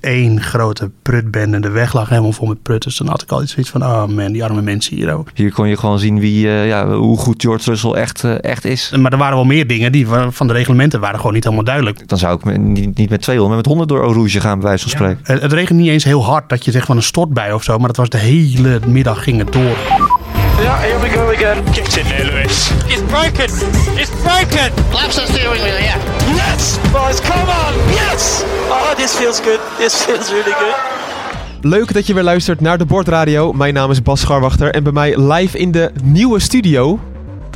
Één grote prutbende. De weg lag helemaal vol met prutters. Dan had ik altijd zoiets van, oh man, die arme mensen hier ook. Hier kon je gewoon zien wie, uh, ja, hoe goed George Russell echt, uh, echt is. Maar er waren wel meer dingen die van de reglementen waren gewoon niet helemaal duidelijk. Dan zou ik niet, niet met 200, maar met 100 door Eau Rouge gaan, bij wijze van spreken. Ja, het, het regent niet eens heel hard dat je zegt van een stortbui of zo. Maar het was de hele middag ging het door. Yeah, here we go again. Get in there, Lewis. It's broken. It's broken. Laps the steering wheel, yeah. Yes, boys, come on. Yes. Oh, this feels good. This feels really good. Leuk dat je weer luistert naar de Bordradio. Mijn naam is Bas Scharwachter en bij mij live in de nieuwe studio.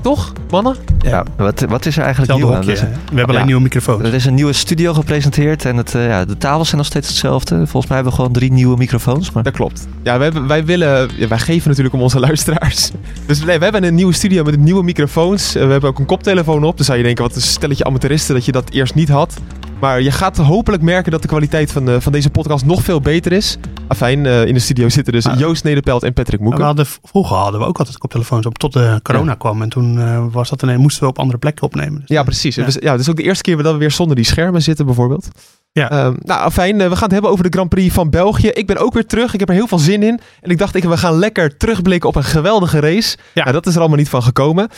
Toch, mannen? Ja, wat, wat is er eigenlijk nieuw hokje, aan? We hebben alleen Ja. nieuwe microfoons. Er is een nieuwe studio gepresenteerd en het, eh, ja, de tafels zijn nog steeds hetzelfde. Volgens mij hebben we gewoon drie nieuwe microfoons. Maar... Dat klopt. Ja, wij, hebben- wij willen... ja, wij geven natuurlijk om onze luisteraars. Dus nee, we hebben een nieuwe studio met nieuwe microfoons. Eh, We hebben ook een koptelefoon op. Dan zou je denken, wat een stelletje amateuristen dat je dat eerst niet had. Maar je gaat hopelijk merken dat de kwaliteit van, eh, van deze podcast nog veel beter is. Afijn, eh, in de studio zitten dus Ah. Joost Nederpelt en Patrick Maar we Moeken. hadden, vroeger hadden we ook altijd koptelefoons op tot de corona kwam. En toen eh, was dat ineens, moesten we op andere plekken opnemen. Dus, Ja, precies. Ja. Ja. ja, is ook de eerste keer dat we weer zonder die schermen zitten, bijvoorbeeld. Ja. Ehm, nou, fijn. we gaan het hebben over de Grand Prix van België. Ik ben ook weer terug. Ik heb er heel veel zin in. En ik dacht, ik, we gaan lekker terugblikken op een geweldige race. Ja. Nou, dat is er allemaal niet van gekomen.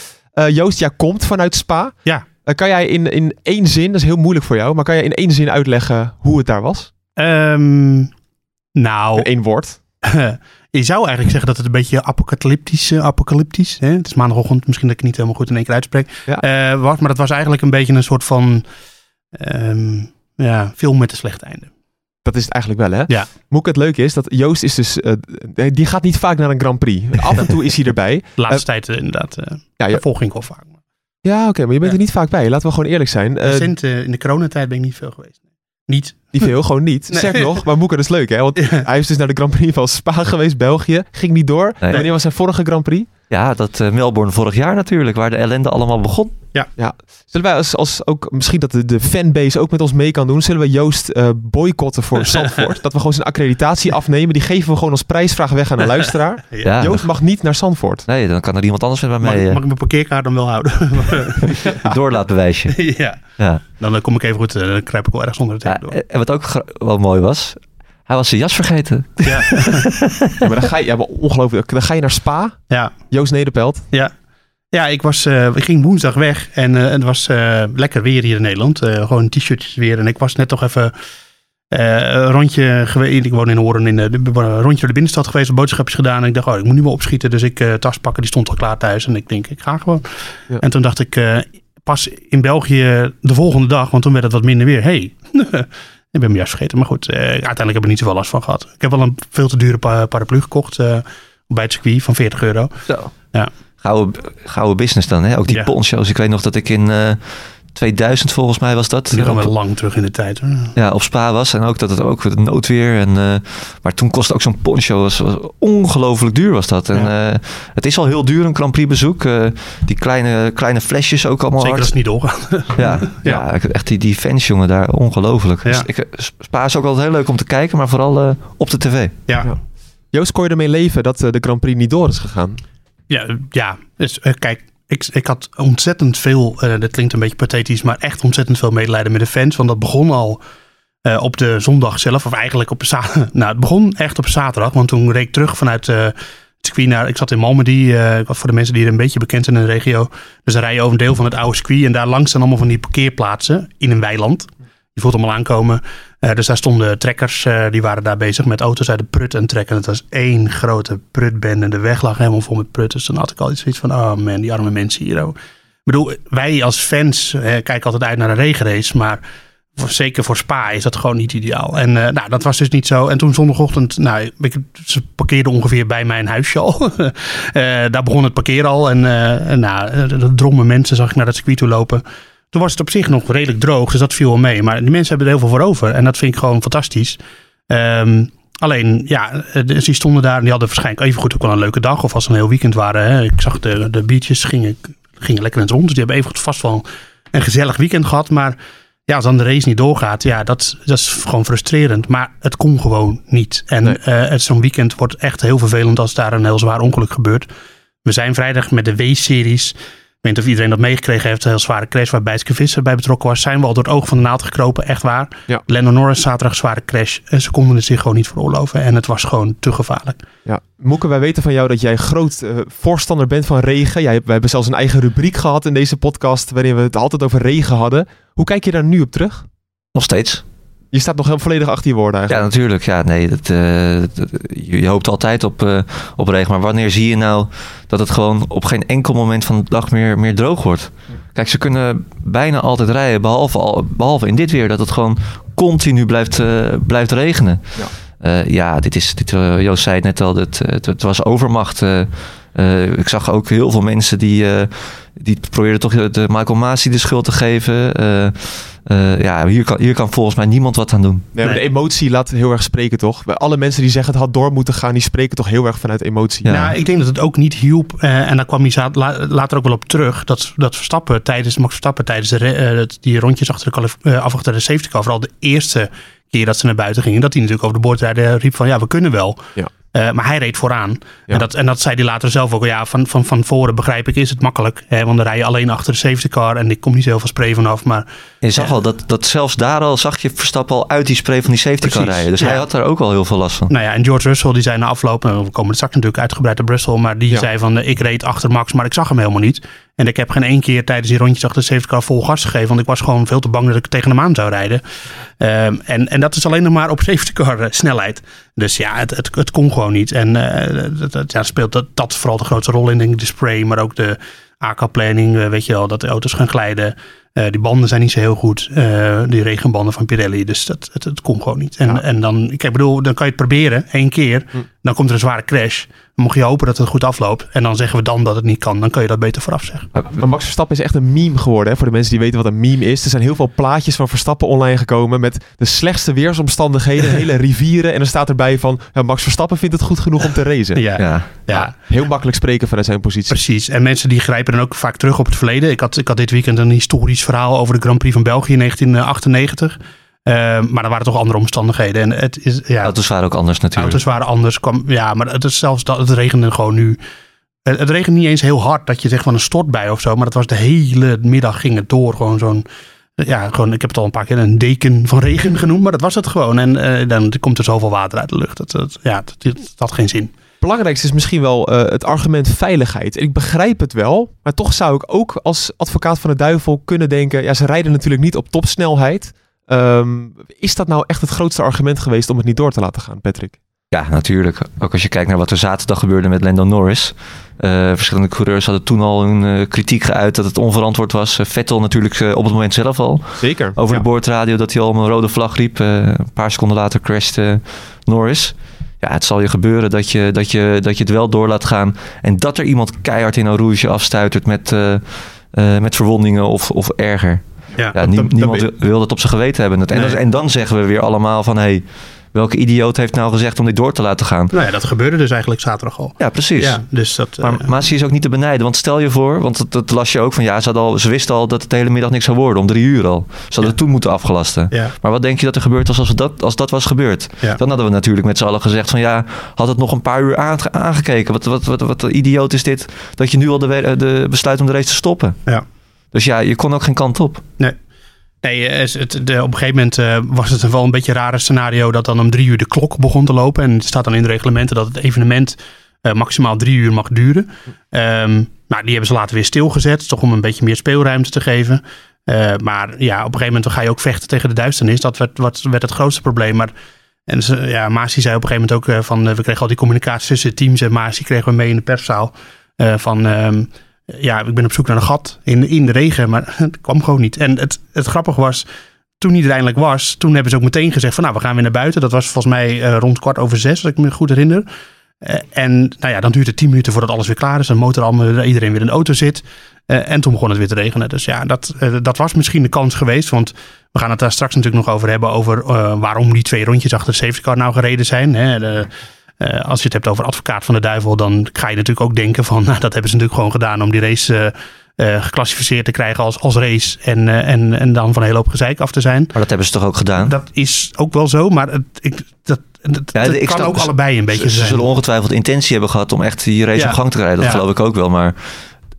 Joost, jij komt vanuit Spa. Ja. Kan jij in, in één zin, dat is heel moeilijk voor jou, maar kan jij in één zin uitleggen hoe het daar was? Ehm, nou, In één woord. je zou eigenlijk zeggen dat het een beetje apocalyptisch, eh, apocalyptisch hè? het is maandagochtend, misschien dat ik het niet helemaal goed in één keer uitspreek, Ja. eh, was. Maar dat was eigenlijk een beetje een soort van ehm, ja, film met een slecht einde. Dat is het eigenlijk wel, hè? Ja. Moek, het leuke is dat Joost is dus... eh, die gaat niet vaak naar een Grand Prix. Af en toe is hij erbij. De laatste tijd inderdaad, Ja, je- daarvoor ging ik wel vaak. Ja oké, maar je bent Ja. er niet vaak bij. Laten we gewoon eerlijk zijn. Eh, recent, eh, in de coronatijd ben ik niet veel geweest. Niet. Niet veel, gewoon niet. Nee. Zeg nog, maar Moeke, dat is leuk hè. Want Ja. hij is dus naar de Grand Prix van Spa geweest, België. Ging niet door. Nee. Wanneer was zijn vorige Grand Prix? Ja, dat eh, Melbourne vorig jaar natuurlijk, waar de ellende allemaal begon. Zullen wij als, als ook, misschien dat de, de fanbase ook met ons mee kan doen, zullen we Joost eh, boycotten voor Zandvoort? dat we gewoon zijn accreditatie afnemen. Die geven we gewoon als prijsvraag weg aan de luisteraar. Ja, Joost mag niet naar Zandvoort. Nee, dan kan er iemand anders Mag, mij mag eh ik mijn parkeerkaart dan wel houden? doorlaatbewijsje. ja. Ja. Dan kom ik even goed, eh, dan kruip ik wel ergens onder het Ja, door. en wat ook wel mooi was, hij was zijn jas vergeten. Ja. Ja, maar dan ga je, ja, maar ongelooflijk. Dan ga je naar Spa, ja. Joost Nederpeld. Ja. Ja, ik, was, eh, ik ging woensdag weg en eh, het was eh, lekker weer hier in Nederland. Eh, gewoon t-shirtjes weer. En ik was net toch even eh, een rondje geweest. Ik woon in Hoorn, in de, de- een rondje door de binnenstad geweest, boodschapjes gedaan. En ik dacht, oh, ik moet nu wel opschieten. Dus ik eh, tas pakken, die stond al klaar thuis. En ik denk, ik ga gewoon. Ja. En toen dacht ik, eh, pas in België de volgende dag, want toen werd het wat minder weer. hey, ik ben me juist vergeten. Maar goed, eh, uiteindelijk heb ik er niet zoveel last van gehad. Ik heb wel een veel te dure pa- paraplu gekocht eh, bij het circuit van 40 euro. Zo. Ja. Gouden, gouden business dan, hè? Ook die Ja. poncho's. Ik weet nog dat ik in eh 2000 volgens mij was dat. Die gaan op- wel lang terug in de tijd. Hoor. ja, op Spa was. En ook dat het ook het noodweer. En, eh, maar toen kostte ook zo'n poncho. Was, was ongelooflijk duur was dat. En Ja. eh, het is al heel duur een Grand Prix bezoek. Eh, die kleine, kleine flesjes ook allemaal Zeker als hard. het niet doorgaat. Ja, ja. Ja. echt die, die fans jongen daar. Ongelooflijk. Ja. Dus ik, Spa is ook altijd heel leuk om te kijken. Maar vooral eh, op de tv. Ja, Ja. Joost, kon je ermee leven dat de Grand Prix niet door is gegaan? ja, ja. Dus, kijk, ik, ik had ontzettend veel, eh, dat klinkt een beetje pathetisch, maar echt ontzettend veel medelijden met de fans. Want dat begon al eh, op de zondag zelf, of eigenlijk op zaterdag. Nou, het begon echt op zaterdag, want toen reed ik terug vanuit eh, het circuit naar, ik zat in Malmedy, voor de mensen die er een beetje bekend zijn in de regio. Dus dan rij je over een deel van het oude circuit en daar langs zijn allemaal van die parkeerplaatsen in een weiland. Je voelt allemaal aankomen. Eh, dus daar stonden trekkers, eh, die waren daar bezig met auto's uit de prut en trekken. Het was één grote prutbende. De weg lag helemaal vol met prut. Dus dan had ik altijd zoiets van, oh man, die arme mensen hier. ook. Ik bedoel, wij als fans kijken altijd uit naar een regenrace, maar voor, zeker voor Spa is dat gewoon niet ideaal. En eh, nou, dat was dus niet zo. En toen zondagochtend, nou, ik, ze parkeerden ongeveer bij mijn huisje al. Daar begon het parkeren al. En en, nou, de drommen mensen zag ik naar het circuit toe lopen. Toen was het op zich nog redelijk droog, dus dat viel wel mee. Maar die mensen hebben er heel veel voor over. En dat vind ik gewoon fantastisch. Ehm, alleen, ja, eh, dus die stonden daar en die hadden waarschijnlijk even goed ook wel een leuke dag. Of als ze een heel weekend waren. Hè. Ik zag de, de beaches gingen, gingen lekker in het rond. Dus die hebben even goed vast wel een gezellig weekend gehad. Maar ja, als dan de race niet doorgaat, ja, dat, dat is gewoon frustrerend. Maar het kon gewoon niet. En Nee. eh, zo'n weekend wordt echt heel vervelend als daar een heel zwaar ongeluk gebeurt. We zijn vrijdag met de W-series. Ik weet niet of iedereen dat meegekregen heeft. Een heel zware crash waar Bijtske Visser bij betrokken was. Zijn we al door het oog van de naald gekropen. Echt waar. Ja. Lennon Norris zaterdag zware crash. En ze konden het zich gewoon niet veroorloven. En het was gewoon te gevaarlijk. Ja. Moeke, wij weten van jou dat jij groot eh, voorstander bent van regen. Jij, we hebben zelfs een eigen rubriek gehad in deze podcast waarin we het altijd over regen hadden. Hoe kijk je daar nu op terug? Nog steeds. Je staat nog heel volledig achter je woorden Ja, eigenlijk. natuurlijk. Ja, nee, dat, eh, dat- je, hoopt altijd op, eh, op regen. Maar wanneer zie je nou dat het gewoon op geen enkel moment van de dag meer, meer droog wordt? Kijk, ze kunnen bijna altijd rijden, behalve, al, behalve in dit weer, dat het gewoon continu blijft, eh, blijft regenen. Ja. Eh, ja, dit is, dit, Joost zei het net al, het, het, het was overmacht. ik zag ook heel veel mensen die, eh, die probeerden toch de Michael Masi de schuld te geven. Eh, eh, ja, hier kan, hier kan volgens mij niemand wat aan doen. Nee, maar de emotie laat heel erg spreken, toch? Bij alle mensen die zeggen het had door moeten gaan, die spreken toch heel erg vanuit emotie. Ja. Nou, ik denk dat het ook niet hielp. eh, en daar kwam hij za- la- later ook wel op terug. Dat, dat Verstappen tijdens, Max Verstappen tijdens de, re- eh, die rondjes achter de, af achter de safety car. Vooral de eerste keer dat ze naar buiten gingen. Dat hij natuurlijk over de boordrijden riep van ja, we kunnen wel. Ja. Eh, maar hij reed vooraan. Ja. En, dat, en dat zei hij later zelf ook. Ja, van, van, van voren begrijp ik is het makkelijk. Hè, want dan rij je alleen achter de safety car. En ik kom niet zo heel veel spray vanaf. Maar Je zag Ja. al dat, dat zelfs daar al zag je Verstappen al uit die spray van die safety car Precies, rijden. Dus ja. hij had daar ook al heel veel last van. Nou ja, en George Russell die zei na afloop, en we komen straks natuurlijk uitgebreid op Russell, maar die zei van eh, ik reed achter Max, maar ik zag hem helemaal niet. En ik heb geen één keer tijdens die rondjes achter de safety car vol gas gegeven, want ik was gewoon veel te bang dat ik tegen hem aan zou rijden. Ehm, en, en dat is alleen nog maar op safety car eh, snelheid. Dus ja, het, het, het kon gewoon niet. En eh, dat, dat- ja, speelt dat, dat vooral de grootste rol in, denk ik, de spray, maar ook de AK-planning, eh, weet je wel, dat de auto's gaan glijden. Die banden zijn niet zo heel goed, die regenbanden van Pirelli. Dus dat, het, het kon gewoon niet. En, Ja. en dan, ik bedoel, dan kan je het proberen, één keer. Hm. Dan komt er een zware crash. Dan mocht je hopen dat het goed afloopt. En dan zeggen we dan dat het niet kan. Dan kan je dat beter vooraf zeggen. Maar, maar Max Verstappen is echt een meme geworden. Hè? Voor de mensen die weten wat een meme is. Er zijn heel veel plaatjes van Verstappen online gekomen. Met de slechtste weersomstandigheden. hele rivieren. En er staat erbij van. Ja, Max Verstappen vindt het goed genoeg om te racen. Ja, ja. Ja. Heel makkelijk spreken vanuit zijn positie. precies. En mensen die grijpen dan ook vaak terug op het verleden. Ik had, ik had dit weekend een historisch verhaal over de Grand Prix van België in 1998. Eh, maar er waren toch andere omstandigheden. En het is, ja, Auto's waren ook anders natuurlijk. auto's waren anders. Kwam, ja, maar het is zelfs dat het regende gewoon nu. Het, het regent niet eens heel hard dat je zegt van een stortbui of zo. Maar het was de hele middag ging het door. Gewoon zo'n. Ja, gewoon, ik heb het al een paar keer een deken van regen genoemd. Maar dat was het gewoon. En eh, dan komt er zoveel water uit de lucht. Dat, dat, ja, dat, dat had geen zin. belangrijkste is misschien wel eh, het argument veiligheid. En ik begrijp het wel, maar toch zou ik ook als advocaat van de duivel kunnen denken: ja, ze rijden natuurlijk niet op topsnelheid. Ehm, is dat nou echt het grootste argument geweest om het niet door te laten gaan, Patrick? Ja, natuurlijk. Ook als je kijkt naar wat er zaterdag gebeurde met Lando Norris. Eh, verschillende coureurs hadden toen al hun eh, kritiek geuit dat het onverantwoord was. Eh, Vettel natuurlijk op het moment zelf al. Zeker. Over ja. de boordradio dat hij al om een rode vlag riep. Een paar seconden later crashte Norris. Ja, het zal je gebeuren dat je, dat, je, dat je het wel door laat gaan. En dat er iemand keihard in een rouge afstuitert met, met verwondingen of, of erger. Ja, Ja, nie- dan- dan niemand ben- wil, dat op zijn geweten hebben. En, Nee. dat- en dan zeggen we weer allemaal van... Hey, welke idioot heeft nou gezegd om dit door te laten gaan? Nou ja, dat gebeurde dus eigenlijk zaterdag al. Ja, precies. Ja, dus dat. Maar Masi is ook niet te benijden. Want stel je voor, want dat, dat las je ook van... Ja, ze, al, ze wisten al dat het de hele middag niks zou worden. Om drie uur al. Ze hadden Ja. het toen moeten afgelasten. ja, Maar wat denk je dat er gebeurd was als dat, als dat was gebeurd? Ja. Dan hadden we natuurlijk met z'n allen gezegd van... Ja, had het nog een paar uur aange- aangekeken. Wat, wat, wat, wat idioot is dit dat je nu al de, de besluit om de race te stoppen. Ja. Dus ja, je kon ook geen kant op. Nee, eh, het, de, op een gegeven moment eh, was het wel een beetje een rare scenario dat dan om drie uur de klok begon te lopen. En het staat dan in de reglementen dat het evenement eh, maximaal drie uur mag duren. Ehm, nou, die hebben ze later weer stilgezet, toch om een beetje meer speelruimte te geven. Maar ja, op een gegeven moment ga je ook vechten tegen de duisternis. Dat werd, wat, werd het grootste probleem. Maar en ja, Masi zei op een gegeven moment ook van... we kregen al die communicatie tussen teams en Masi kregen we mee in de perszaal. van ehm, ja, ik ben op zoek naar een gat in, in de regen, maar het kwam gewoon niet. En het, het grappige was, toen hij er eindelijk was, toen hebben ze ook meteen gezegd van nou, we gaan weer naar buiten. Dat was volgens mij eh, rond kwart over zes, als ik me goed herinner. Eh, en nou ja, dan duurt het tien minuten voordat alles weer klaar is. De motor allemaal, iedereen weer in de auto zit. Eh, en toen begon het weer te regenen. Dus ja, dat, eh, dat was misschien de kans geweest. Want we gaan het daar straks natuurlijk nog over hebben. Over eh, waarom die twee rondjes achter de safety car nou gereden zijn. Hè. De, eh, als je het hebt over advocaat van de duivel. Dan ga je natuurlijk ook denken van... Nou, dat hebben ze natuurlijk gewoon gedaan om die race eh, geclassificeerd te krijgen als, als race. En, eh, en, en dan van een hele hoop gezeik af te zijn. Maar dat hebben ze toch ook gedaan? Dat is ook wel zo, maar het, ik, dat, Ja, ik kan ook allebei een beetje Ze, ze zijn. zullen ongetwijfeld intentie hebben gehad om echt die race Ja. op gang te rijden. Dat Ja. geloof ik ook wel. Maar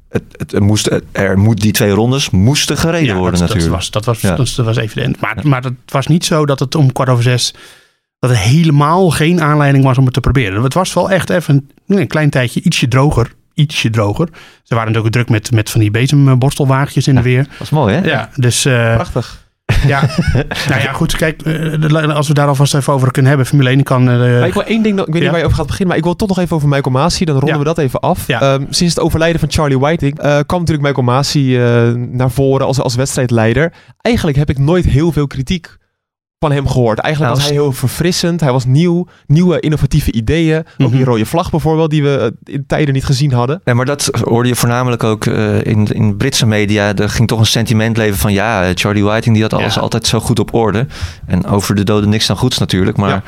het, het, het moest, er moet, die twee rondes moesten gereden Ja, worden dat, dat natuurlijk. was, dat, was, Ja. dat, dat was evident. Maar, maar het was niet zo dat het om kwart over zes... dat er helemaal geen aanleiding was om het te proberen. Het was wel echt even een, een klein tijdje ietsje droger. Ietsje droger. Ze waren natuurlijk druk met, met van die bezemborstelwagentjes in de weer. Dat is mooi, hè? Ja, dus eh, Prachtig. ja. nou ja, goed. Kijk, eh, als we daar alvast even over kunnen hebben. Formule 1 kan... eh, Maar ik wil één ding, ik weet Ja. niet waar je over gaat beginnen, maar ik wil toch nog even over Michael Masi. Dan ronden Ja. we dat even af. Ja. Ehm, sinds het overlijden van Charlie Whiting kwam natuurlijk Michael Masi naar voren als, als wedstrijdleider. Eigenlijk heb ik nooit heel veel kritiek van hem gehoord. Eigenlijk Nou, was hij heel verfrissend. Hij was nieuw, nieuwe innovatieve ideeën. Ook Mhm. die rode vlag bijvoorbeeld, die we eh, in tijden niet gezien hadden. Nee, maar dat hoorde je voornamelijk ook eh, in, in Britse media. Er ging toch een sentiment leven van ja, eh, Charlie Whiting die had alles Ja. altijd zo goed op orde. En over de doden niks dan goeds natuurlijk. Maar Ja.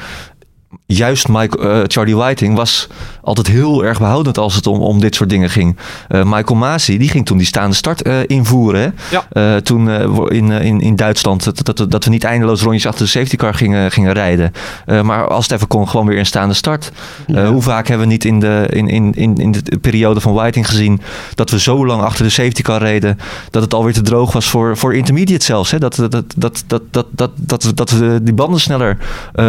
Juist Mike, eh, Charlie Whiting was altijd heel erg behoudend als het om, om dit soort dingen ging. Eh, Michael Masi die ging toen die staande start eh, invoeren. Hè? Ja. Toen in, in, in Duitsland dat, dat, dat we niet eindeloos rondjes achter de safety car gingen, gingen rijden. Maar als het even kon, gewoon weer een staande start. Hoe vaak hebben we niet in de, in, in, in, in de periode van Whiting gezien dat we zo lang achter de safety car reden dat het alweer te droog was voor, voor intermediate zelfs. Hè? Dat, dat, dat, dat, dat, dat, dat, dat, we- die banden sneller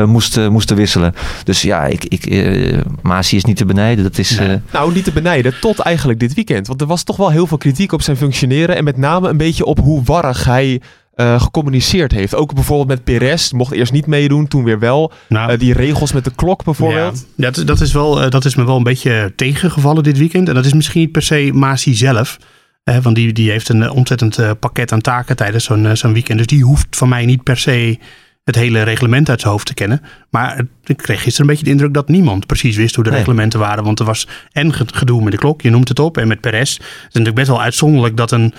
moesten, moesten wisselen. Dus ja, ik, ik, eh, Masi is niet te benijden. Dat is, Nee. eh, Nou, niet te benijden, tot eigenlijk dit weekend. Want er was toch wel heel veel kritiek op zijn functioneren. En met name een beetje op hoe warrig hij eh, gecommuniceerd heeft. Ook bijvoorbeeld met Perez. Mocht eerst niet meedoen, toen weer wel. nou, Eh, die regels met de klok bijvoorbeeld. Ja, dat, dat, is wel, eh, dat is me wel een beetje tegengevallen dit weekend. En dat is misschien niet per se Masi zelf. Want die, die heeft een ontzettend eh, pakket aan taken tijdens zo'n zo'n weekend. Dus die hoeft van mij niet per se het hele reglement uit zijn hoofd te kennen. Maar ik kreeg gisteren een beetje de indruk dat niemand precies wist hoe de Nee. reglementen waren. Want er was en ge- gedoe met de klok, je noemt het op, en met Perez. Het is natuurlijk best wel uitzonderlijk dat een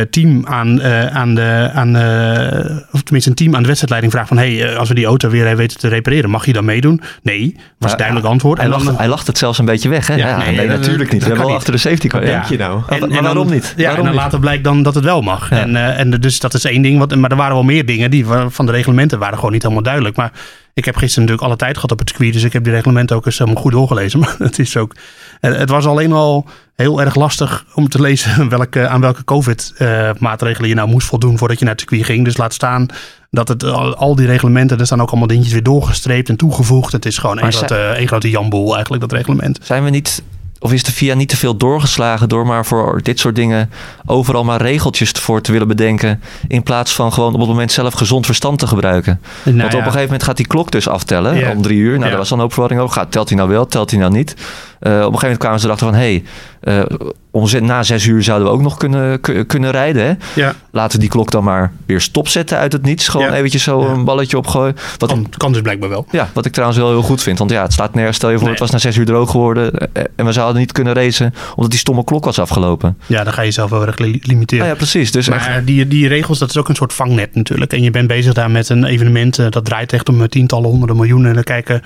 team aan, eh, aan de, aan, eh, of tenminste een team aan de wedstrijdleiding vraagt van, hey, eh, als we die auto weer eh, weten te repareren, mag je dan meedoen? Nee, was het duidelijk antwoord. hij, En dan, lacht, hij lacht het zelfs een beetje weg. Hè? Ja, nee, natuurlijk niet. We hebben wel achter de safety car. Denk je nou? En- en dan- waarom niet? Ja, Waarom en dan niet? later blijkt dan dat het wel mag. En, eh, en dus dat is één ding. Wat, maar er waren wel meer dingen die van de reglementen waren gewoon niet helemaal duidelijk. Maar ik heb gisteren natuurlijk alle tijd gehad op het circuit. Dus ik heb die reglementen ook eens helemaal goed doorgelezen. Maar het is ook. eh, Het was alleen al heel erg lastig om te lezen welke, aan welke COVID-maatregelen je nou moest voldoen voordat je naar het circuit ging. Dus laat staan dat het al, al die reglementen, er staan ook allemaal dingetjes weer doorgestreept en toegevoegd. Het is gewoon één grote, één grote jamboel eigenlijk, dat reglement. Zijn we niet, of is de VIA niet te veel doorgeslagen door maar voor dit soort dingen overal maar regeltjes voor te willen bedenken. In plaats van gewoon op het moment zelf gezond verstand te gebruiken. Nou Want op ja. een gegeven moment gaat die klok dus aftellen Ja. om drie uur. Nou, Ja. daar was dan ook verwarring over. Gaat, telt hij nou wel, telt hij nou niet? Eh, op een gegeven moment kwamen ze erachter van... hé, hey, eh, om na zes uur zouden we ook nog kunnen, ku- kunnen rijden. Hè? Ja, Laten we die klok dan maar weer stopzetten uit het niets. Gewoon Ja. eventjes zo Ja. een balletje opgooien. Wat, kan, kan dus blijkbaar wel. ja, wat ik trouwens wel heel goed vind. Want ja, het staat nergens. Stel je voor, Nee. het was na zes uur droog geworden. eh, En we zouden niet kunnen racen omdat die stomme klok was afgelopen. Ja, dan ga je jezelf wel erg li- limiteren. Nou ja, precies. Dus echt, Maar die, die regels, dat is ook een soort vangnet natuurlijk. En je bent bezig daar met een evenement, dat draait echt om tientallen, honderden miljoenen. En dan kijken,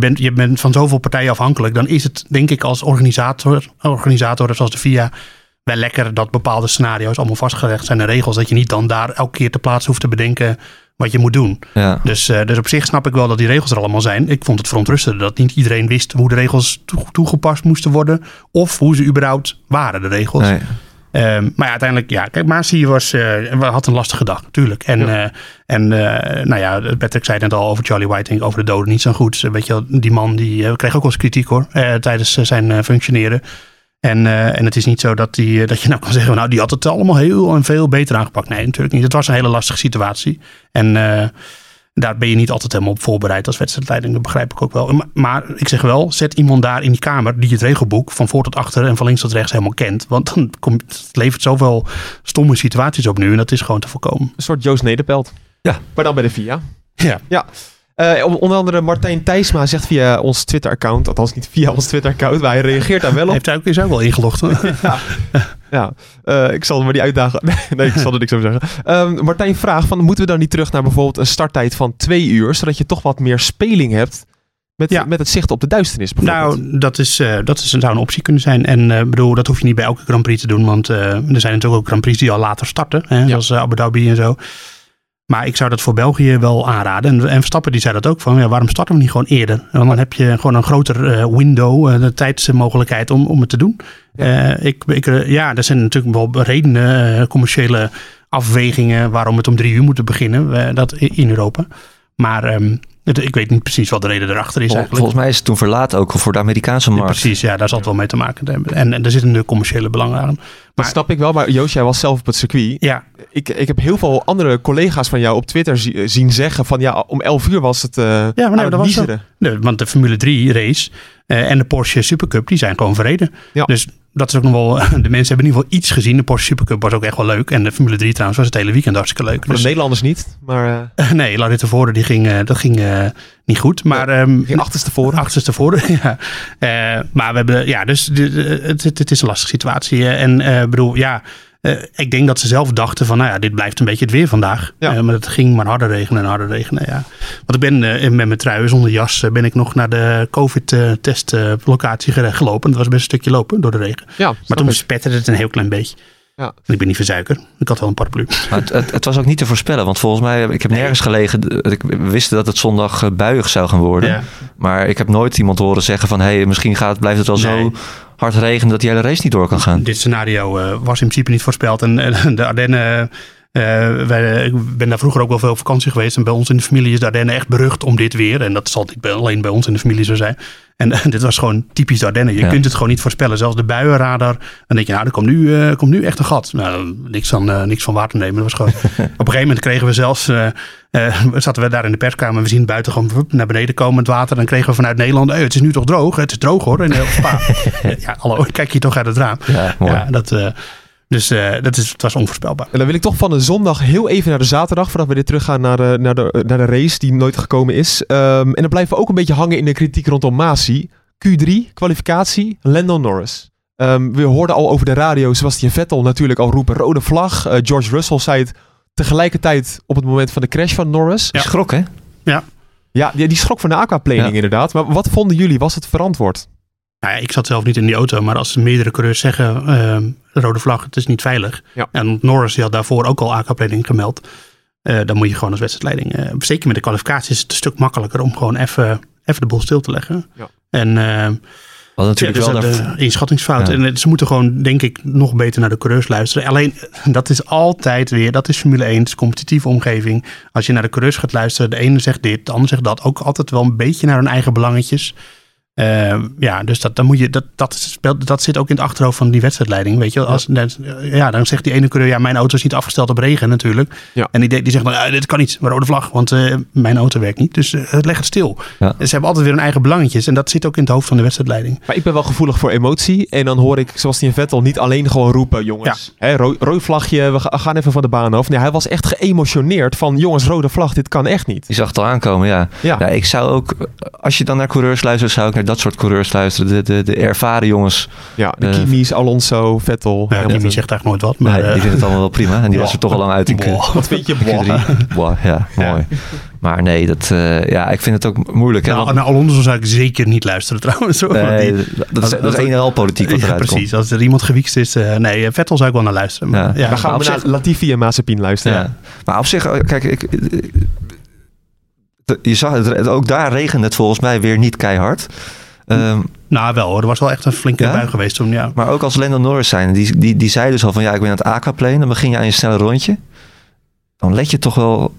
je bent, je bent van zoveel partijen afhankelijk. Dan is het, denk ik, als organisator, organisator zoals de VIA, wel lekker dat bepaalde scenario's allemaal vastgelegd zijn en regels. Dat je niet dan daar elke keer te plaatsen hoeft te bedenken wat je moet doen. ja. Dus, eh, dus op zich snap ik wel dat die regels er allemaal zijn. Ik vond het verontrustend dat niet iedereen wist hoe de regels toe- toegepast moesten worden. Of hoe ze überhaupt waren, de regels. Nee. Ehm, maar ja, uiteindelijk, ja, kijk, Masi was, eh, had een lastige dag, natuurlijk. En, Ja. eh, en eh, nou ja, Patrick zei het net al over Charlie Whiting, over de doden niet zo goed. Weet je, die man die kreeg ook wel eens kritiek hoor, tijdens zijn functioneren. En, en het is niet zo dat, die, dat je nou kan zeggen, nou die had het allemaal heel en veel beter aangepakt. Nee, natuurlijk niet. Het was een hele lastige situatie. En daar ben je niet altijd helemaal op voorbereid als wedstrijdleiding. Dat begrijp ik ook wel. Maar, maar ik zeg wel, zet iemand daar in die kamer die het regelboek van voor tot achter en van links tot rechts helemaal kent. Want dan komt, het levert zoveel stomme situaties op nu en dat is gewoon te voorkomen. Een soort Joost Nederpelt. Ja. Maar dan bij de VIA. Ja. Ja. Eh, onder andere Martijn Thijsma zegt via ons Twitter-account, althans niet via ons Twitter-account, maar hij reageert daar wel op. Heeft hij ook, ook wel ingelogd. Ja, eh, ik zal hem maar die uitdagen. nee, ik zal er niks over zeggen. Ehm, Martijn vraagt van, moeten we dan niet terug naar bijvoorbeeld een starttijd van twee uur, zodat je toch wat meer speling hebt Met, Ja. met het zicht op de duisternis bijvoorbeeld. Nou, dat, is, eh, dat is, zou een optie kunnen zijn. En bedoel, dat hoef je niet bij elke Grand Prix te doen. Want er zijn natuurlijk ook Grand Prix die al later starten. Hè, Zoals Abu Dhabi en zo. Maar ik zou dat voor België wel aanraden. En, en Verstappen die zei dat ook. Van, ja, waarom starten we niet gewoon eerder? Want dan heb je gewoon een groter eh, window, eh, de tijdsmogelijkheid om, om het te doen. Eh, ik, ik, eh, ja, er zijn natuurlijk wel redenen, eh, commerciële afwegingen... waarom het om drie uur moet beginnen eh, dat, in Europa. Maar ehm, het- ik weet niet precies wat de reden erachter is Vol- eigenlijk. volgens mij is het toen verlaat ook voor de Amerikaanse Ja, markt. precies, ja, daar zal het wel mee te maken hebben. En, en er zitten de commerciële belangen aan. dat maar- snap ik wel, maar Joost, jij was zelf op het circuit. Ja, Ik, ik heb heel veel andere collega's van jou op Twitter zi- zien zeggen van ja, om 11 uur was het eh maar nee, aan het dat was de, want de Formule 3 race eh, en de Porsche Supercup, die zijn gewoon verreden. Ja. Dus dat is ook nog wel, de mensen hebben in ieder geval iets gezien. De Porsche Supercup was ook echt wel leuk. En de Formule 3 trouwens was het hele weekend hartstikke leuk. Voor de Dus, Nederlanders niet, maar eh nee, Larry tevoren, die ging, eh, dat ging eh, niet goed. Maar ehm, ging achterstevoren. Achterstevoren, ja. Maar we hebben, ja, dus het, het, het is een lastige situatie. En bedoel, ja, eh, ik denk dat ze zelf dachten van, nou ja, dit blijft een beetje het weer vandaag. Ja. Eh, maar het ging maar harder regenen en harder regenen, ja. Want ik ben eh, met mijn trui zonder jas, ben ik nog naar de COVID-testlocatie gelopen. Dat was best een stukje lopen door de regen. Ja, Maar toen ik. spetterde het een heel klein beetje. Ja. En ik ben niet verzuiker. Ik had wel een paraplu. Maar het, het, het was ook niet te voorspellen. Want volgens mij, ik heb nergens gelegen. dat Ik we wisten dat het zondag buiig zou gaan worden. Ja. Maar ik heb nooit iemand horen zeggen van... hé, hey, misschien gaat, blijft het wel Nee. zo hard regenen... dat die hele race niet door kan gaan. Dit scenario eh, was in principe niet voorspeld. En eh, de Ardennen, eh, wij, ik ben daar vroeger ook wel veel op vakantie geweest. En bij ons in de familie is de Ardennen echt berucht om dit weer. En dat zal niet bij- alleen bij ons in de familie zo zijn. En eh, dit was gewoon typisch de Ardennen. Je Ja. kunt het gewoon niet voorspellen. Zelfs de buienradar. Dan denk je, nou, er komt nu, eh, komt nu echt een gat. Nou, niks van, eh, niks van waar te nemen. Dat was gewoon... op een gegeven moment kregen we zelfs... eh, eh, zaten we daar in de perskamer. We zien buiten gewoon naar beneden komen het water. Dan kregen we vanuit Nederland... Hey, het is nu toch droog? Het is droog hoor. In eh, Spa. ja, hallo, kijk je toch uit het raam. Ja, mooi. Ja, dat, eh, dus eh, dat is, het was onvoorspelbaar. En dan wil ik toch van de zondag heel even naar de zaterdag, voordat we weer teruggaan naar de, naar de, naar de race die nooit gekomen is. Ehm, en dan blijven we ook een beetje hangen in de kritiek rondom Masi. Q3, kwalificatie, Lando Norris. Ehm, we hoorden al over de radio Sebastian Vettel natuurlijk al roepen rode vlag. Eh, George Russell zei het tegelijkertijd op het moment van de crash van Norris. Je schrok, hè? Ja, die, die schrok van de aquaplaning Ja. inderdaad. Maar wat vonden jullie? Was het verantwoord? Nou ja, ik zat zelf niet in die auto, maar als meerdere coureurs zeggen: ehm, rode vlag, het is niet veilig. Ja. En Norris die had daarvoor ook al aquaplaning gemeld. eh, dan moet je gewoon als wedstrijdleiding. eh, zeker met de kwalificatie is het een stuk makkelijker om gewoon even, even de boel stil te leggen. Ja. En ehm, Wat natuurlijk ja, wel dus daar- de inschattingsfout. Ja. En eh, ze moeten gewoon, denk ik, nog beter naar de coureurs luisteren. Alleen, dat is altijd weer, dat is Formule 1, het is competitieve omgeving. Als je naar de coureurs gaat luisteren, de ene zegt dit, de ander zegt dat. Ook altijd wel een beetje naar hun eigen belangetjes. Eh, ja, dus dat, dan moet je, dat, dat, speelt, dat zit ook in het achterhoofd van die wedstrijdleiding. Weet je, als, dan, ja, dan zegt die ene coureur, ja, mijn auto is niet afgesteld op regen natuurlijk. Ja. En die, die zegt dan, ah, dit kan niet, maar rode vlag, want eh, mijn auto werkt niet. Dus eh, leg het stil. Ja. Ze hebben altijd weer hun eigen belangetjes. En dat zit ook in het hoofd van de wedstrijdleiding. Maar ik ben wel gevoelig voor emotie. En dan hoor ik Sebastian Vettel niet alleen gewoon roepen: jongens, hè, ro rood vlagje, we ga- gaan even van de baan af. Nee, hij was echt geëmotioneerd van: jongens, rode vlag, dit kan echt niet. Je zag het al aankomen, ja. Ja. ja. Ik zou ook, als je dan naar coureurs luistert, zou ik naar dat soort coureurs luisteren. De, de, de ervaren jongens. Ja, de Eh, Kimi's, Alonso, Vettel. Ja. Kimi zegt eigenlijk nooit wat. Maar, Maar, eh, die vinden het allemaal wel prima. En die was er toch al lang uit in Q- Boah. Wat vind je? Q3. Boah, ja, mooi. Maar nee, dat, eh, ja, ik vind het ook moeilijk. Hè, Nou, want- naar Alonso zou ik zeker niet luisteren trouwens. hoor. Nee, die- dat, is, dat is een en al politiek wat ja, eruit precies. Als er iemand gewiekst is. eh, nee, Vettel zou ik wel naar luisteren. Maar, Ja. ja. Dan gaan we naar zich- Latifi en Mazepin luisteren. Ja. Maar op zich, eh, kijk, ik, eh, je zag het, ook daar regende het volgens mij weer niet keihard. Ehm, Nou, wel hoor. Er was wel echt een flinke Ja? bui geweest toen. Ja. maar ook als Lando Norris zijn, die, die, die zei dus al van ja, ik ben aan het aquaplanen. Dan begin je aan je snelle rondje. Dan let je toch wel,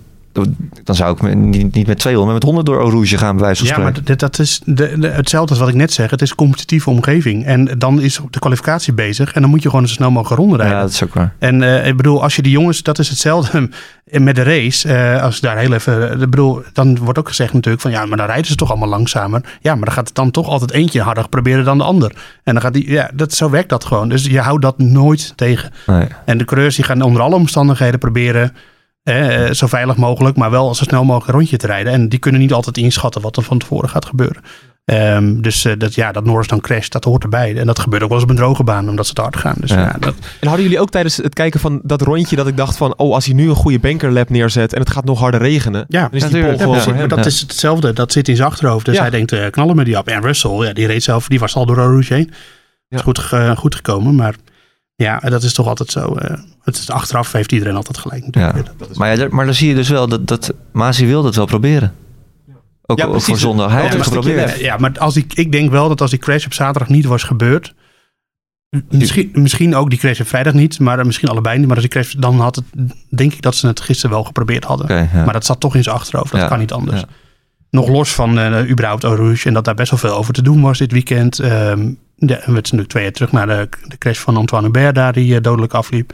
dan zou ik niet, niet met 200, maar met 100 door Eau Rouge gaan, bij wijze van Ja, maar dat, dat is de, de- hetzelfde als wat ik net zeg. Het is een competitieve omgeving. En dan is de kwalificatie bezig. En dan moet je gewoon zo snel mogelijk ronden rijden. ja, dat is ook waar. En eh, ik bedoel, als je die jongens, dat is hetzelfde met de race. eh, als daar heel even, ik bedoel, dan wordt ook gezegd natuurlijk van ja, maar dan rijden ze toch allemaal langzamer. Ja, maar dan gaat het dan toch altijd eentje harder proberen dan de ander. En dan gaat die, ja, dat, zo werkt dat gewoon. Dus je houdt dat nooit tegen. Nee. En de coureurs die gaan onder alle omstandigheden proberen eh, zo veilig mogelijk, maar wel zo snel mogelijk een rondje te rijden. En die kunnen niet altijd inschatten wat er van tevoren gaat gebeuren. Ehm, dus eh, dat, ja, dat Norris dan crasht, dat hoort erbij. En dat gebeurt ook wel eens op een droge baan, omdat ze te hard gaan. Dus Ja. ja, dat, En hadden jullie ook tijdens het kijken van dat rondje dat ik dacht van... oh, als hij nu een goede bankerlap neerzet en het gaat nog harder regenen... ja, dan is die natuurlijk. pol gewoon Ja, voor maar hem. dat is hetzelfde. Dat zit in zijn achterhoofd. Dus Ja. hij denkt, eh, knallen me die op. En Russell, ja, die reed zelf, die was al door Rouge heen. Ja. Is goed, goed gekomen, maar ja, dat is toch altijd zo. eh, het is, achteraf heeft iedereen altijd gelijk. natuurlijk. Ja. Dat- Maar, ja, daar- maar dan zie je dus wel dat, dat Masi wil dat wel proberen. Ook, Ja, ook voor zondag. Hij Ja, heeft het geprobeerd. Ja, maar als ik, ik denk wel dat als die crash op zaterdag niet was gebeurd. Misschien, misschien ook die crash op vrijdag niet, maar misschien allebei niet. Maar als die crash, dan had het, denk ik dat ze het gisteren wel geprobeerd hadden. Ja. Maar dat zat toch in zijn achterhoofd. Dat Ja, kan niet anders. ja. Nog los van eh überhaupt Rouge en dat daar best wel veel over te doen was dit weekend. Ehm de, we zijn nu twee jaar terug naar de, de crash van Antoine Hubert daar die eh, dodelijk afliep.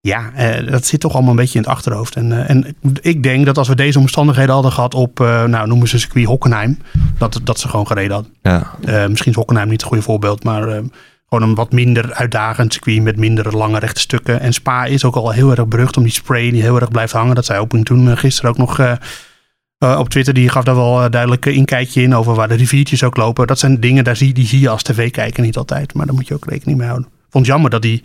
Ja, eh, dat zit toch allemaal een beetje in het achterhoofd. En, eh, en ik denk dat als we deze omstandigheden hadden gehad op, nou noemen ze circuit Hockenheim, dat, dat ze gewoon gereden hadden. Ja. Misschien is Hockenheim niet het goede voorbeeld, maar gewoon een wat minder uitdagend circuit met minder lange rechte stukken. En Spa is ook al heel erg berucht om die spray die heel erg blijft hangen. Dat zei Opening toen gisteren ook nog eh, eh, op Twitter. Die gaf daar wel eh, duidelijk een inkijkje in over waar de riviertjes ook lopen. Dat zijn dingen, daar zie, die zie je als tv-kijker niet altijd. Maar daar moet je ook rekening mee houden. Ik vond het jammer dat die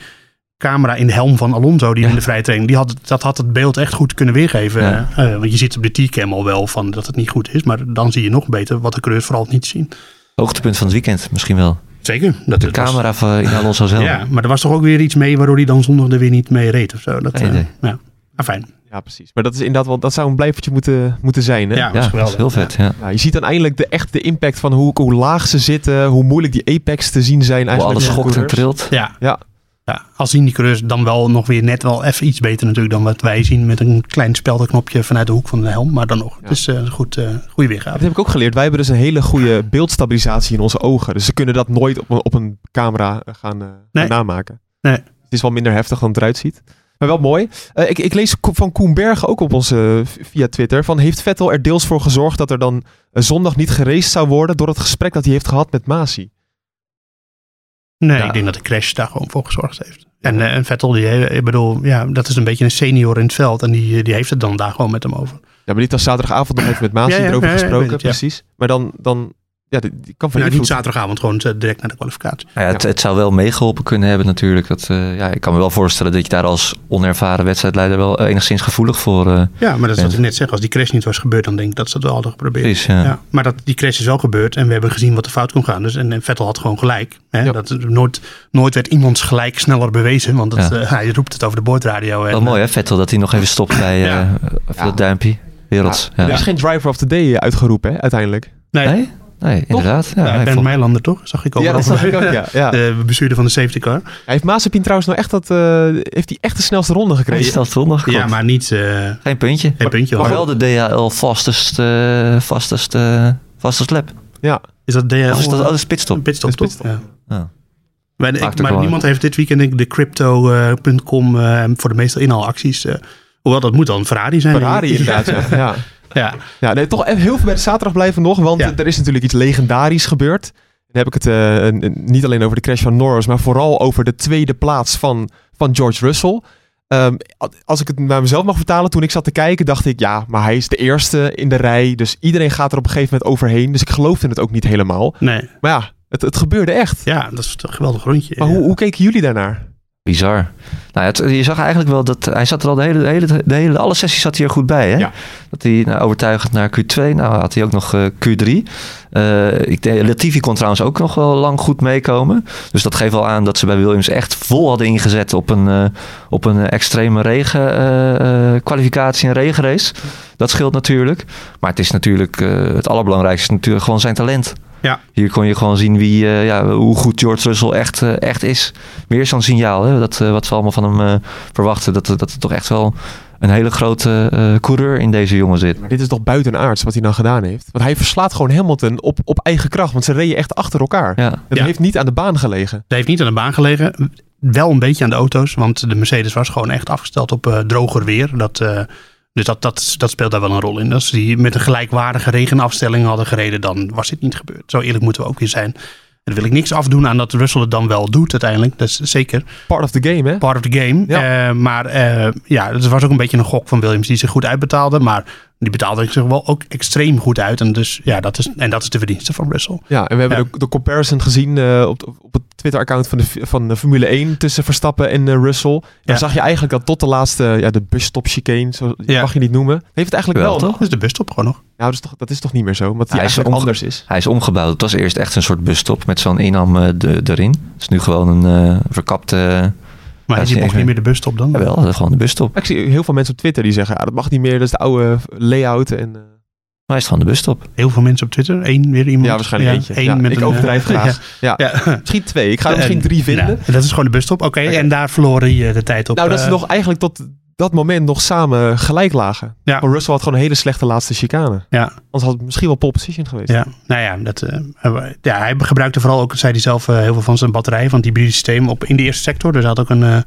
camera in de helm van Alonso, die Ja. in de vrije training, die had, dat had het beeld echt goed kunnen weergeven. Ja. Eh, want je ziet op de T-cam al wel van dat het niet goed is. Maar dan zie je nog beter wat de coureurs vooral niet zien. Hoogtepunt van het weekend misschien wel. Zeker. Dat De was- camera van in Alonso zelf. Ja, maar er was toch ook weer iets mee waardoor hij dan zondag er weer niet mee reed of zo. Dat, eh, ja, maar fijn. Ja, precies. Maar dat is inderdaad wel, dat zou een blijvertje moeten, moeten zijn. Hè? Ja, Ja, dat is heel vet. Ja. Nou, je ziet dan eindelijk de, echt de impact van hoe, hoe laag ze zitten, hoe moeilijk die apex te zien zijn Hoe eigenlijk. alles voor schokt en trilt. Ja. Ja. ja. Al zien die coureurs dan wel nog weer net wel even iets beter natuurlijk dan wat wij zien met een klein speldenknopje vanuit de hoek van de helm. Maar dan nog, Ja. het is eh, goed, eh goede Dat weergave. heb ik ook geleerd. Wij hebben dus een hele goede beeldstabilisatie in onze ogen. Dus ze kunnen dat nooit op een, op een camera eh, gaan, eh, gaan Nee. namaken. Nee. Het is wel minder heftig dan het eruit ziet. Maar wel mooi. Eh, ik, ik lees van Koen Bergen ook op onze eh, via Twitter. Van heeft Vettel er deels voor gezorgd dat er dan eh, zondag niet geraced zou worden door het gesprek dat hij heeft gehad met Masi? Nee, Ja. ik denk dat de crash daar gewoon voor gezorgd heeft. En, en Vettel, die, ik bedoel, ja, dat is een beetje een senior in het veld. En die, die heeft het dan daar gewoon met hem over. Ja, maar die had zaterdagavond nog even met Ja, ja, erover gesproken. precies. Maar dan, dan ja, die, die kan van Nou, niet zaterdagavond, gewoon eh, direct naar de kwalificatie. Nou ja, het, het zou wel meegeholpen kunnen hebben natuurlijk. Dat, eh, ja, ik kan me wel voorstellen dat je daar als onervaren wedstrijdleider wel enigszins gevoelig voor uh, Ja, maar dat is bent. wat ik net zeg. Als die crash niet was gebeurd, dan denk ik dat ze het wel hadden geprobeerd. is. Ja. Ja, maar dat, die crash is wel gebeurd en we hebben gezien wat er fout kon gaan. Dus, en, en Vettel had gewoon gelijk. Hè? Ja. Dat, nooit, nooit werd iemands gelijk sneller bewezen, want eh, hij roept het over de boordradio. En, Wel mooi hè, Vettel, dat hij nog even stopt bij eh Ja. even Ja. dat duimpje. Werelds. Ja. Er is geen driver of the day uitgeroepen, hè, uiteindelijk. Nee, Nee? Nee, inderdaad. Ja, ja, hij Ben Meilander toch? Zag ik ook Ja, dat zag ik ook, ja. ja. De bestuurder van de safety car. Heeft Mazepin trouwens nou echt dat, eh, heeft hij echt de snelste ronde hij gekregen? is snel zondag Ja, maar niet... eh Geen puntje. geen puntje. Maar wel de DHL fastest, eh fastest, eh fastest lap. Is dat DHL? Of is dat oh, is pitstop? een pitstop, toch? Ja. Ja. Maar, ik- niemand heeft dit weekend de crypto.com eh, voor de meeste inhaalacties. eh hoewel, dat moet dan een Ferrari zijn. Ferrari inderdaad, ja. ja. Ja, nee, toch even heel veel bij de zaterdag blijven nog, want Ja. er is natuurlijk iets legendarisch gebeurd. Dan heb ik het eh, niet alleen over de crash van Norris, maar vooral over de tweede plaats van, van George Russell. Ehm, als ik het naar mezelf mag vertalen, toen ik zat te kijken, dacht ik, ja, maar hij is de eerste in de rij, dus iedereen gaat er op een gegeven moment overheen. Dus ik geloofde het ook niet helemaal. nee. Maar ja, het, het gebeurde echt. Ja, dat is een geweldig rondje. Maar ja. hoe, hoe keken jullie daarnaar? Bizar. Nou, het, je zag eigenlijk wel dat hij zat er al de hele, de hele, de hele alle sessies zat hij er goed bij. Hè? Ja. Dat hij nou, overtuigend naar Q2. Nou had hij ook nog eh, Q3. Eh, ik denk, Latifi kon trouwens ook nog wel lang goed meekomen. Dus dat geeft wel aan dat ze bij Williams echt vol hadden ingezet op een, eh, op een extreme regen eh, eh, kwalificatie en regenrace. Dat scheelt natuurlijk. Maar het is natuurlijk eh, het allerbelangrijkste is natuurlijk gewoon zijn talent. Ja. Hier kon je gewoon zien wie, eh, ja, hoe goed George Russell echt, eh, echt is. Weer zo'n signaal, hè, dat, eh, wat we allemaal van hem eh, verwachten. Dat, dat er toch echt wel een hele grote eh, coureur in deze jongen zit. Maar dit is toch buitenaards wat hij nou gedaan heeft? Want hij verslaat gewoon Hamilton op, op eigen kracht, want ze reden echt achter elkaar. Ja, Ja. heeft niet aan de baan gelegen. Het heeft niet aan de baan gelegen. Wel een beetje aan de auto's. Want de Mercedes was gewoon echt afgesteld op eh, droger weer. Dat, eh, dus dat, dat, dat speelt daar wel een rol in. Als die met een gelijkwaardige regenafstelling hadden gereden, dan was dit niet gebeurd. Zo eerlijk moeten we ook weer zijn. En daar wil ik niks afdoen aan dat Russell het dan wel doet uiteindelijk. Dat is zeker Part of the game, hè? part of the game. Ja. Eh, maar eh, ja, het was ook een beetje een gok van Williams die zich goed uitbetaalde. Maar die betaalde zich wel ook extreem goed uit. En, dus, ja, dat is, en dat is de verdienste van Russell. Ja, en we hebben Ja. de, de comparison gezien eh, op, op het Twitter-account van de, van de Formule 1 tussen Verstappen en eh, Russell. Daar Ja. zag je eigenlijk dat tot de laatste, ja, de busstop chicane, zo Ja. mag je niet noemen, heeft het eigenlijk Wel, wel. toch? Dat is de busstop gewoon nog. Ja, dat is, toch, dat is toch niet meer zo, omdat die Hij is anders is. Hij is omgebouwd. Het was eerst echt een soort busstop met zo'n inham eh, de, erin. Het is nu gewoon een eh, verkapte... Maar Ja, is is die niet nog niet meer de busstop dan? Jawel, dat is gewoon de busstop. Ik zie heel veel mensen op Twitter die zeggen, ja, dat mag niet meer, dat is de oude layout. En, eh, Maar hij is gewoon de busstop. Heel veel mensen op Twitter. Eén weer iemand. ja, waarschijnlijk eentje. Ja, met ik een, overdrijf eh, graag. Ja. Ja. Misschien twee. Ik ga er misschien En- drie vinden. Nou, dat is gewoon de busstop. Oké, Oké. en daar verloren je de tijd op. nou, dat ze eh, nog eigenlijk tot dat moment nog samen gelijk lagen. Ja. Maar Russell had gewoon een hele slechte laatste chicane. Ja, Anders had het misschien wel pole position geweest. ja, nou ja, dat, eh, ja, hij gebruikte vooral ook, zei hij zelf, eh, heel veel van zijn batterij, van het hybride systeem op, in de eerste sector. Dus hij had ook een eh,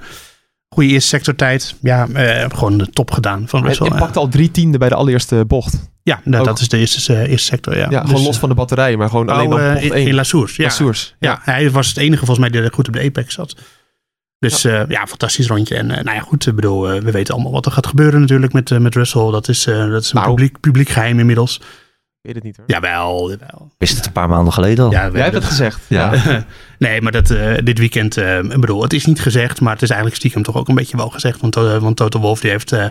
goede eerste sectortijd. Ja, eh, gewoon de top gedaan van Russell. hij pakte al drie tiende bij de allereerste bocht. ja, nou, dat is de eerste, eerste sector. Ja, Ja, Dus, gewoon los eh, van de batterij, maar gewoon alleen op bocht in, 1. in La Source. Ja, Source. ja, hij was het enige volgens mij die er goed op de apex zat. Dus ja, ja fantastisch rondje. En eh, nou ja, goed, ik bedoel, eh, we weten allemaal wat er gaat gebeuren natuurlijk met, eh, met Russell. Dat is, eh, dat is een Nou. publiek, publiek geheim inmiddels. Ik weet het niet hoor. Jawel, jawel. Wist het een paar maanden geleden al. Ja, Jij hebt hebben het gezegd. Ja. nee, maar dat, eh, dit weekend, eh, ik bedoel, het is niet gezegd, maar het is eigenlijk stiekem toch ook een beetje wel gezegd. Want, eh, want Toto Wolf die heeft eh,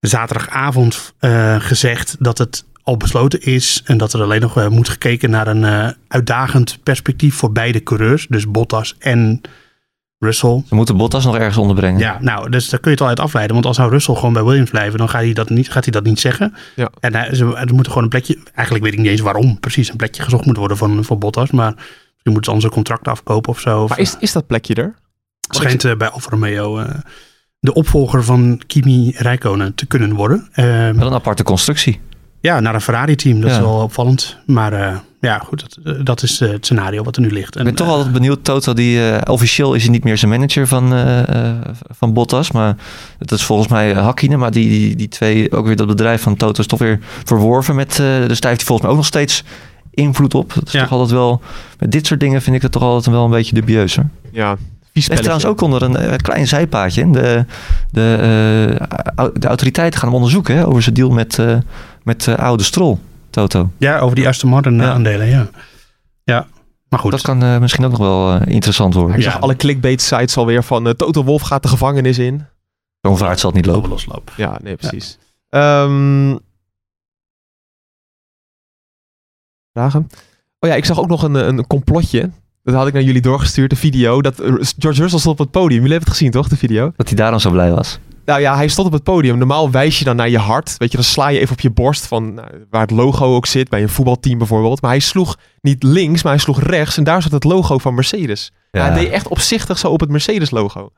zaterdagavond eh, gezegd dat het al besloten is en dat er alleen nog eh, moet gekeken naar een eh, uitdagend perspectief voor beide coureurs. Dus Bottas en Russell. Ze moeten Bottas nog ergens onderbrengen. Ja, nou, dus daar kun je het al uit afleiden. Want als zou Russell gewoon bij Williams blijven, dan gaat hij dat niet, gaat hij dat niet zeggen. Ja. En hij, ze, er moet gewoon een plekje, eigenlijk weet ik niet eens waarom precies een plekje gezocht moet worden van, voor Bottas. Maar misschien moeten ze anders een contract afkopen of zo. Of, Maar is, is dat plekje er? schijnt eh, bij Alfa Romeo eh, de opvolger van Kimi Räikkönen te kunnen worden. Ehm, Wel een aparte constructie. Ja, naar een Ferrari-team. Dat is wel opvallend. Maar eh, ja, goed, dat, eh, dat is eh, het scenario wat er nu ligt. Ik ben toch altijd benieuwd. Toto, die, eh, officieel is hij niet meer zijn manager van, eh, eh, van Bottas. Maar dat is volgens mij Hakkinen. Maar die, die, die twee, ook weer dat bedrijf van Toto is toch weer verworven. Met, eh, dus daar heeft hij volgens mij ook nog steeds invloed op. Dat is Ja. toch altijd wel... Met dit soort dingen vind ik het toch altijd wel een beetje dubieus. Hoor. Ja, Er is trouwens ook onder een klein zijpaadje. De, de, eh, de autoriteiten gaan hem onderzoeken hè, over zijn deal met, eh, met eh, oude Strol, Toto. Ja, over die Aston Martin eh, Ja. aandelen, ja. Ja, maar goed. Dat kan eh, misschien ook nog wel eh, interessant worden. Ik Ja. zag alle clickbait sites alweer van eh, Toto Wolf gaat de gevangenis in. Zo'n vaart zal het niet lopen. loslopen. Ja, nee, precies. Ehm, vragen? Oh ja, ik zag ook nog een, een complotje. Dat had ik naar jullie doorgestuurd, de video. Dat George Russell stond op het podium. Jullie hebben het gezien, toch, de video? Dat hij daarom zo blij was. Nou ja, hij stond op het podium. Normaal wijs je dan naar je hart. Weet je, dan sla je even op je borst van nou, waar het logo ook zit. Bij een voetbalteam bijvoorbeeld. Maar hij sloeg niet links, maar hij sloeg rechts. En daar zat het logo van Mercedes. Ja, Hij deed echt opzichtig zo op het Mercedes logo.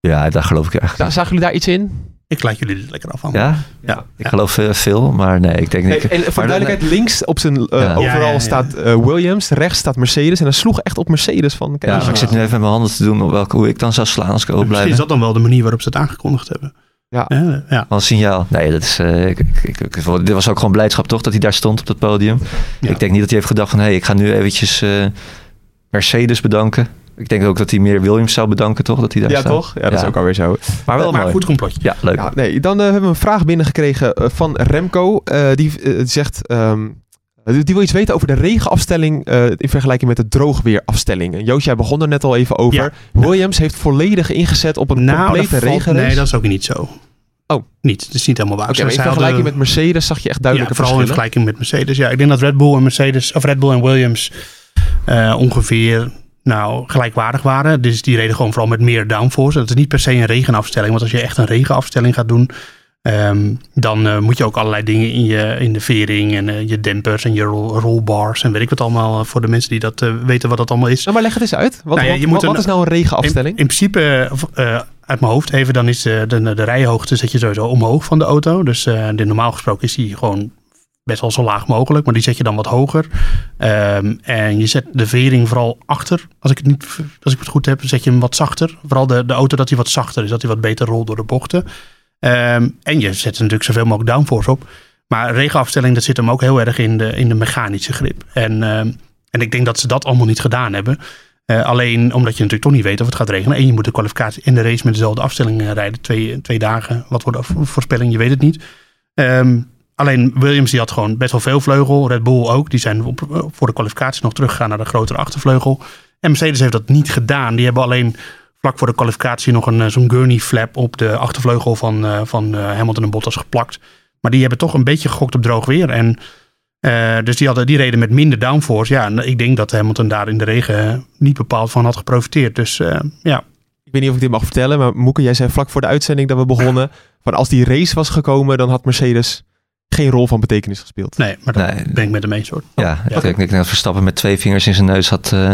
ja daar geloof ik echt. Zagen jullie daar iets in? Ik laat jullie dit lekker af van. Ja? Ja. Ik geloof eh, veel, maar nee, ik denk Nee, niet. en voor Maar de dan- duidelijkheid, links op zijn eh, Ja. overal Ja, ja, ja. staat eh, Williams, rechts staat Mercedes. En hij sloeg echt op Mercedes van. Kijk, Ja, maar ik zit nu even met mijn handen te doen op welke, hoe ik dan zou slaan als ik blijf. is dat dan wel de manier waarop ze het aangekondigd hebben. Ja. Eh, ja. Als signaal. Nee, dat is, eh, ik, ik, ik, ik- dit was ook gewoon blijdschap toch, dat hij daar stond op het podium. Ja. Ik denk niet dat hij heeft gedacht van, hé, hey, ik ga nu eventjes eh, Mercedes bedanken. Ik denk ook dat hij meer Williams zou bedanken, toch? Dat hij daar ja, staat. toch? Ja, dat is Ja. ook alweer zo. Maar wel maar mooi. goed complotje. Ja, leuk. Ja, nee, dan eh, hebben we een vraag binnengekregen eh, van Remco. Eh, die zegt, ehm, die wil iets weten over de regenafstelling eh, in vergelijking met de droogweerafstelling. En Joost, jij begon er net al even over. Ja. Williams heeft volledig ingezet op een Nou, dat complete regenrace. Nee, dat is ook niet zo. Oh. Niet, het is niet helemaal waar. Maar in vergelijking hadden- met Mercedes zag je echt ja, duidelijke vooral in verschillen. vergelijking met Mercedes. Ja, ik denk dat Red Bull en Mercedes, of Red Bull en Williams eh, ongeveer nou, gelijkwaardig waren. Dus die reden gewoon vooral met meer downforce. Dat is niet per se een regenafstelling. Want als je echt een regenafstelling gaat doen, ehm, dan eh, moet je ook allerlei dingen in, je, in de vering en eh, je dempers en je roll, rollbars en weet ik wat allemaal eh, voor de mensen die dat weten wat dat allemaal is. Nou, maar leg het eens uit. Wat, Nou ja, wat- je moet wat- wat een- is nou een regenafstelling? In, in principe, uit mijn hoofd even, dan is de, de, de rijhoogte zet je sowieso omhoog van de auto. Dus normaal gesproken is die gewoon best wel zo laag mogelijk, maar die zet je dan wat hoger. Ehm, en je zet de vering vooral achter. Als ik het, niet, als ik het goed heb, zet je hem wat zachter. Vooral de, de auto dat hij wat zachter is, dat hij wat beter rolt door de bochten. Ehm, en je zet er natuurlijk zoveel mogelijk downforce op. Maar regenafstelling, dat zit hem ook heel erg in de, in de mechanische grip. En, ehm, En ik denk dat ze dat allemaal niet gedaan hebben. Eh, alleen omdat je natuurlijk toch niet weet of het gaat regenen. En je moet de kwalificatie en de race met dezelfde afstelling eh, rijden. Twee, twee dagen. Wat wordt de voorspelling? Je weet het niet. Ehm, alleen Williams die had gewoon best wel veel vleugel. Red Bull ook. Die zijn op, voor de kwalificatie nog teruggegaan naar de grotere achtervleugel. En Mercedes heeft dat niet gedaan. Die hebben alleen vlak voor de kwalificatie nog een zo'n gurney flap op de achtervleugel van, van Hamilton en Bottas geplakt. Maar die hebben toch een beetje gegokt op droog weer. En uh, dus die, hadden, die reden met minder downforce. Ja, ik denk dat Hamilton daar in de regen niet bepaald van had geprofiteerd. Dus uh, ja. Ik weet niet of ik dit mag vertellen, maar Moeke, jij zei vlak voor de uitzending dat we begonnen. van als die race was gekomen, dan had Mercedes geen rol van betekenis gespeeld. Nee, maar dat nee. ben ik met de eens hoor. Ja, ja. Ik, denk, dat Verstappen met twee vingers in zijn neus had, uh,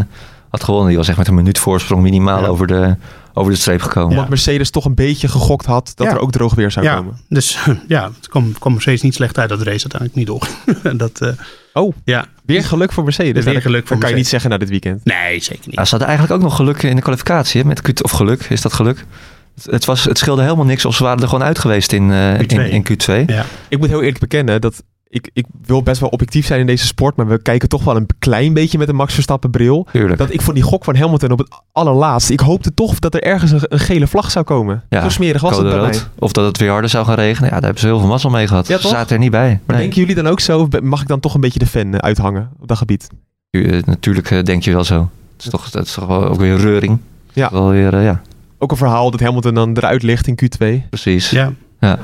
had gewonnen. Die was echt met een minuut voorsprong minimaal over de over de streep gekomen. Omdat Mercedes toch een beetje gegokt had dat er ook droog weer zou ja. komen. Dus ja, het kwam, kwam Mercedes niet slecht uit dat race uiteindelijk niet door. dat, uh, oh, ja. weer geluk voor Mercedes. Weer geluk voor dat kan je niet zeggen na dit weekend. Nee, zeker niet. Ja, ze hadden eigenlijk ook nog geluk in de kwalificatie. Hè, met Q of geluk, is dat geluk? Het, was, het scheelde helemaal niks of ze waren er gewoon uit geweest in, uh, Q2. In, in, Q2. Ja. Ik moet heel eerlijk bekennen dat ik, ik wil best wel objectief zijn in deze sport, maar we kijken toch wel een klein beetje met een Max Verstappen bril. Tuurlijk. Dat ik voor die gok van Hamilton op het allerlaatste, ik hoopte toch dat er ergens een, een gele vlag zou komen. Ja, Zo smerig was het bij mij. Of dat het weer harder zou gaan regenen. Ja, daar hebben ze heel veel mazzel mee gehad. Ja, ze zaten er niet bij. Maar nee. denken jullie dan ook zo, of mag ik dan toch een beetje de fan eh, uithangen op dat gebied? Uh, natuurlijk uh, denk je wel zo. Het is toch, dat is toch wel ook weer reuring. Ja. Wel weer, uh, ja. Ook een verhaal dat Hamilton dan eruit ligt in Q2. Precies. Ja. ja.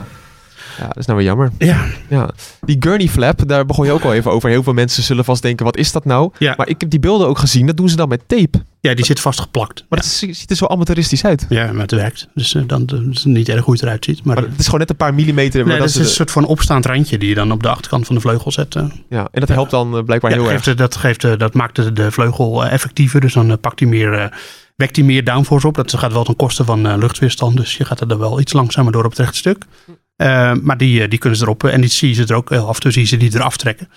Ja, dat is nou weer jammer. Ja. ja. Die gurney flap, daar begon je ook al even over. Heel veel mensen zullen vast denken, wat is dat nou? Ja. Maar ik heb die beelden ook gezien, dat doen ze dan met tape. Ja, die zit vastgeplakt. Maar ja. dat ziet er zo amateuristisch uit. Ja, maar het werkt. Dus uh, dan uh, is het niet erg hoe het eruit ziet. Maar, maar het is gewoon net een paar millimeter. Nee, dat, is een de... soort van opstaand randje die je dan op de achterkant van de vleugel zet. Uh. Ja, en dat helpt dan blijkbaar ja, heel geeft, erg. Dat, geeft, dat maakt de, de vleugel effectiever. Dus dan pakt hij meer... Wekt hij meer downforce op. Dat gaat wel ten koste van luchtweerstand. Dus je gaat er dan wel iets langzamer door op het rechte stuk. Uh, maar die, die kunnen ze erop en die zie je ze er ook af toe zie je ze die eraf trekken.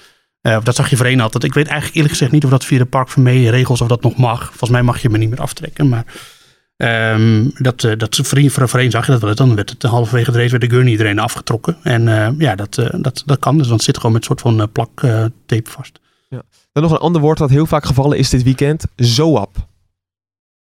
Uh, dat zag je voorheen altijd. Ik weet eigenlijk eerlijk gezegd niet of dat via de Park Vermee regels of dat nog mag. Volgens mij mag je me niet meer aftrekken. Maar um, dat, uh, dat voorheen, voorheen zag je dat wel. Dan werd het halverwege de race werd de gurney iedereen afgetrokken. En ja, dat, dat, dat kan. Dus dan zit gewoon met een soort van plak tape vast. Ja. Dan nog een ander woord dat heel vaak gevallen is dit weekend. ZOAP.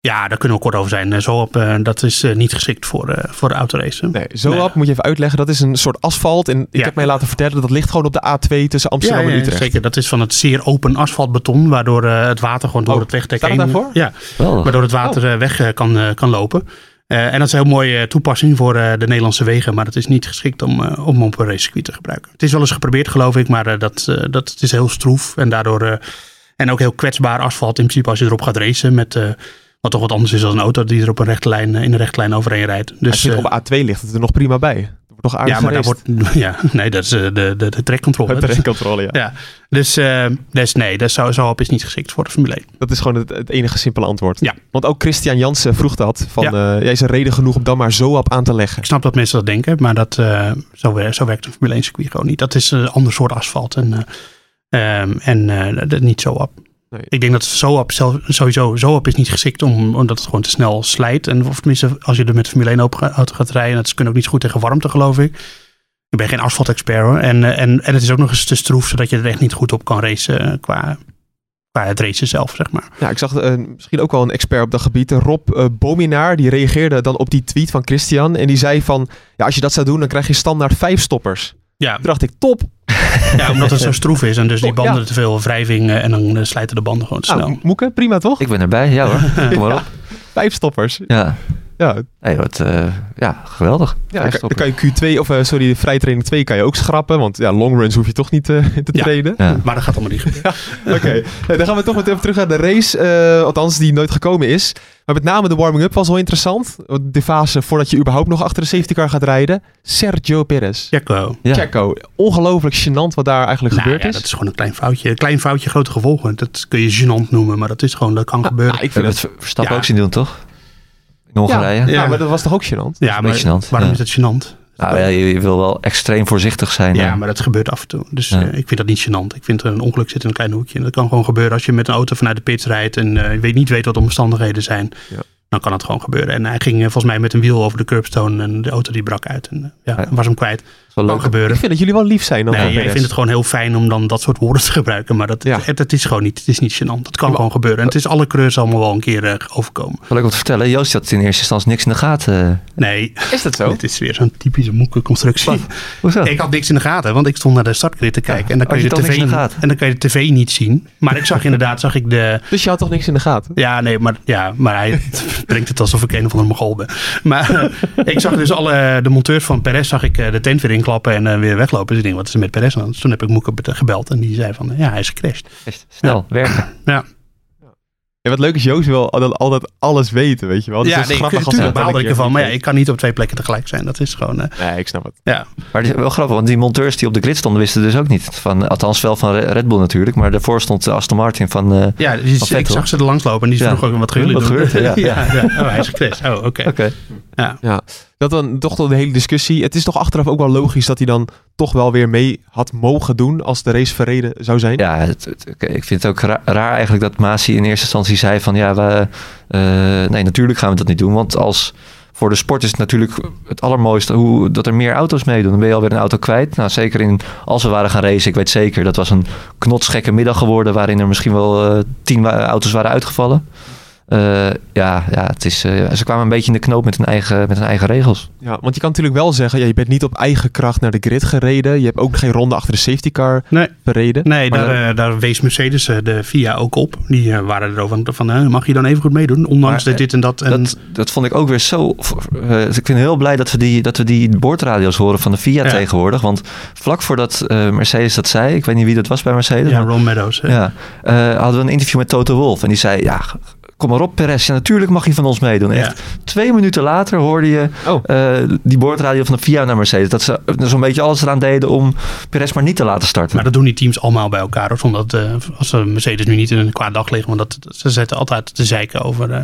Ja, daar kunnen we kort over zijn. Zoap, uh, dat is uh, niet geschikt voor, uh, voor autoracen. Nee, Zoap nee. moet je even uitleggen. Dat is een soort asfalt. En ik ja. heb mij laten vertellen dat ligt gewoon op de A2 tussen Amsterdam ja, en Utrecht. Zeker, dat is van het zeer open asfaltbeton. Waardoor het water gewoon door oh, het wegdek heen... daarvoor? Ja, oh. waardoor het water oh. weg kan, kan lopen. en dat is een heel mooie toepassing voor de Nederlandse wegen. Maar het is niet geschikt om, om op een racecircuit te gebruiken. Het is wel eens geprobeerd geloof ik. Maar dat, dat het is heel stroef. En daardoor... en ook heel kwetsbaar asfalt in principe als je erop gaat racen met... Wat toch wat anders is dan een auto die er op een rechte lijn, in een rechte lijn overheen rijdt. Dus, uh, op A2 ligt het er nog prima bij. Dat wordt aardig Ja, maar daar wordt, ja, nee, dat is uh, de, de, de trekcontrole. De trekcontrole, ja. ja. Dus, uh, dus nee, dat zo, zo op is niet geschikt voor de Formule 1. Dat is gewoon het, het enige simpele antwoord. Ja. Want ook Christian Jansen vroeg dat. Van, ja. jij is er reden genoeg om dan maar zo op aan te leggen. Ik snap dat mensen dat denken, maar dat, zo, zo werkt een Formule 1 circuit gewoon niet. Dat is een ander soort asfalt en, um, en niet zo op. Nee. Ik denk dat Zoap sowieso Zoap is niet geschikt om, omdat het gewoon te snel slijt. En of tenminste, als je er met Formule 1 auto gaat rijden, dat kunnen ook niet goed tegen warmte, geloof ik. Ik ben geen asfalt-expert hoor. En, en, en het is ook nog eens te stroef, zodat je er echt niet goed op kan racen qua, qua het racen zelf, zeg maar. Ja, ik zag uh, misschien ook wel een expert op dat gebied. Rob uh, Bominaar, die reageerde dan op die tweet van Christian. En die zei van, ja, als je dat zou doen, dan krijg je standaard vijf stoppers. Ja. Toen dacht ik, top. Ja, omdat het zo stroef is en dus die banden ja. te veel wrijving en dan uh, slijten de banden gewoon te snel. Nou, Moeke, prima toch? Ik ben erbij, ja hoor. Kom maar op. Vijf stoppers. Ja. Ja. Hey, wat, uh, ja, geweldig. Ja, dan, dan kan je Q2 of uh, sorry, vrijtraining 2 kan je ook schrappen, want ja, longruns hoef je toch niet uh, te ja. trainen. Ja. Maar dat gaat allemaal niet gebeuren. Oké, okay. dan gaan we toch meteen terug naar de race, althans die nooit gekomen is. Maar met name de warming-up was wel interessant. De fase voordat je überhaupt nog achter de safety car gaat rijden. Sergio Perez. Checo. Ja. Checo. Ongelooflijk gênant wat daar eigenlijk nou, gebeurd ja, is. Dat is gewoon een klein foutje. Een klein foutje, grote gevolgen. Dat kun je gênant noemen, maar dat is gewoon, dat kan ah, gebeuren. Ah, ik vind het Verstappen ook zien doen, toch? In Hongarije. Ja, ja, maar dat was toch ook gênant? Ja, maar gênant, waarom ja. is het gênant? Nou, ja, je wil wel extreem voorzichtig zijn. Ja, hè? maar dat gebeurt af en toe. Dus Ja. uh, ik vind dat niet gênant. Ik vind een ongeluk zit in een klein hoekje. En dat kan gewoon gebeuren als je met een auto vanuit de pits rijdt en uh, je weet, niet weet wat de omstandigheden zijn. Ja. dan kan het gewoon gebeuren. En hij ging eh, volgens mij met een wiel over de curbstone en de auto die brak uit. En eh, ja, Ja. was hem kwijt. Wel leuk. gebeuren. Ik vind dat jullie wel lief zijn dan Nee, ik vind het gewoon heel fijn om dan dat soort woorden te gebruiken. Maar dat, Ja. het, het is gewoon niet, het is niet gênant. Het kan gewoon gebeuren. En het is alle creurs allemaal wel een keer eh, overkomen. Zal ik wat vertellen? Joost had in eerste instantie niks in de gaten. Nee, Is dat zo? dit is weer zo'n typische moeke constructie. Wat? Hoezo? Ik had niks in de gaten, want ik stond naar de startgrid te kijken. en, dan kan je je de tv, en dan kan je de tv niet zien. Maar ik zag inderdaad, zag ik de... Dus je had toch niks in de gaten? Ja, nee, maar, ja, maar hij brengt het alsof ik een of andere mogol ben. Maar eh, ik zag dus alle, de monteurs van Perez, zag ik eh, de tent weer en eh, weer weglopen. Dus ik denk, wat is er met Perez aan? Dus toen heb ik Moeke gebeld en die zei van, ja, hij is gecrashed. Snel, werken. Ja, En wat leuk is, Joost wil altijd, altijd alles weten, weet je wel. Dus ja dat is nee, grappig als ik dan een ervan. Maar ja, ik kan niet op twee plekken tegelijk zijn. Dat is gewoon, eh, Nee, ik snap het. ja. Maar het is wel grappig, want die monteurs die op de grid stonden wisten dus ook niet. Van, althans wel van Red Bull natuurlijk, maar daarvoor stond Aston Martin van... eh, Ja, dus Van ik Vettel. zag ze er langslopen en die Ja. vroeg ook, wat gaan jullie Wat doen? gebeurt er? Ja. ja, ja. Oh, hij is gecrashed. Oh, oké. Oké. Ja. Dat dan toch de hele discussie. Het is toch achteraf ook wel logisch dat hij dan toch wel weer mee had mogen doen als de race verreden zou zijn. Ja, ik vind het ook ra- raar eigenlijk dat Masi in eerste instantie zei van ja, we, eh, nee, natuurlijk gaan we dat niet doen. Want als voor de sport is het natuurlijk het allermooiste hoe, dat er meer auto's meedoen. Dan ben je alweer een auto kwijt. Nou, zeker in, als we waren gaan racen, ik weet zeker, dat was een knotsgekke middag geworden waarin er misschien wel eh, tien auto's waren uitgevallen. Eh, ja, ja het is, eh, ze kwamen een beetje in de knoop met hun eigen, met hun eigen regels. Ja, want je kan natuurlijk wel zeggen, ja, je bent niet op eigen kracht naar de grid gereden. Je hebt ook geen ronde achter de safety car Nee, verreden. nee Maar daar, eh, daar wees Mercedes eh, de FIA ook op. Die waren erover van, eh, mag je dan even goed meedoen? Ondanks Maar, dit, dit en dat. En, Dat, dat vond ik ook weer zo. eh, dus ik ben heel blij dat we die, dat we die boordradio's horen van de FIA Ja. tegenwoordig. Want vlak voordat eh, Mercedes dat zei, ik weet niet wie dat was bij Mercedes. ja, maar, Ron Meadows. hè. ja, eh, hadden we een interview met Toto Wolff. En die zei: Ja, kom maar op, Perez. Ja, natuurlijk mag je van ons meedoen. Ja. Echt, twee minuten later hoorde je Oh. eh, die boordradio van de FIA naar Mercedes. Dat ze er zo'n beetje alles eraan deden om Perez maar niet te laten starten. Maar dat doen die teams allemaal bij elkaar. Hoor. Zonder dat, eh, als eh, Mercedes nu niet in een kwaad dag liggen. Want dat, ze zetten altijd te zeiken over eh,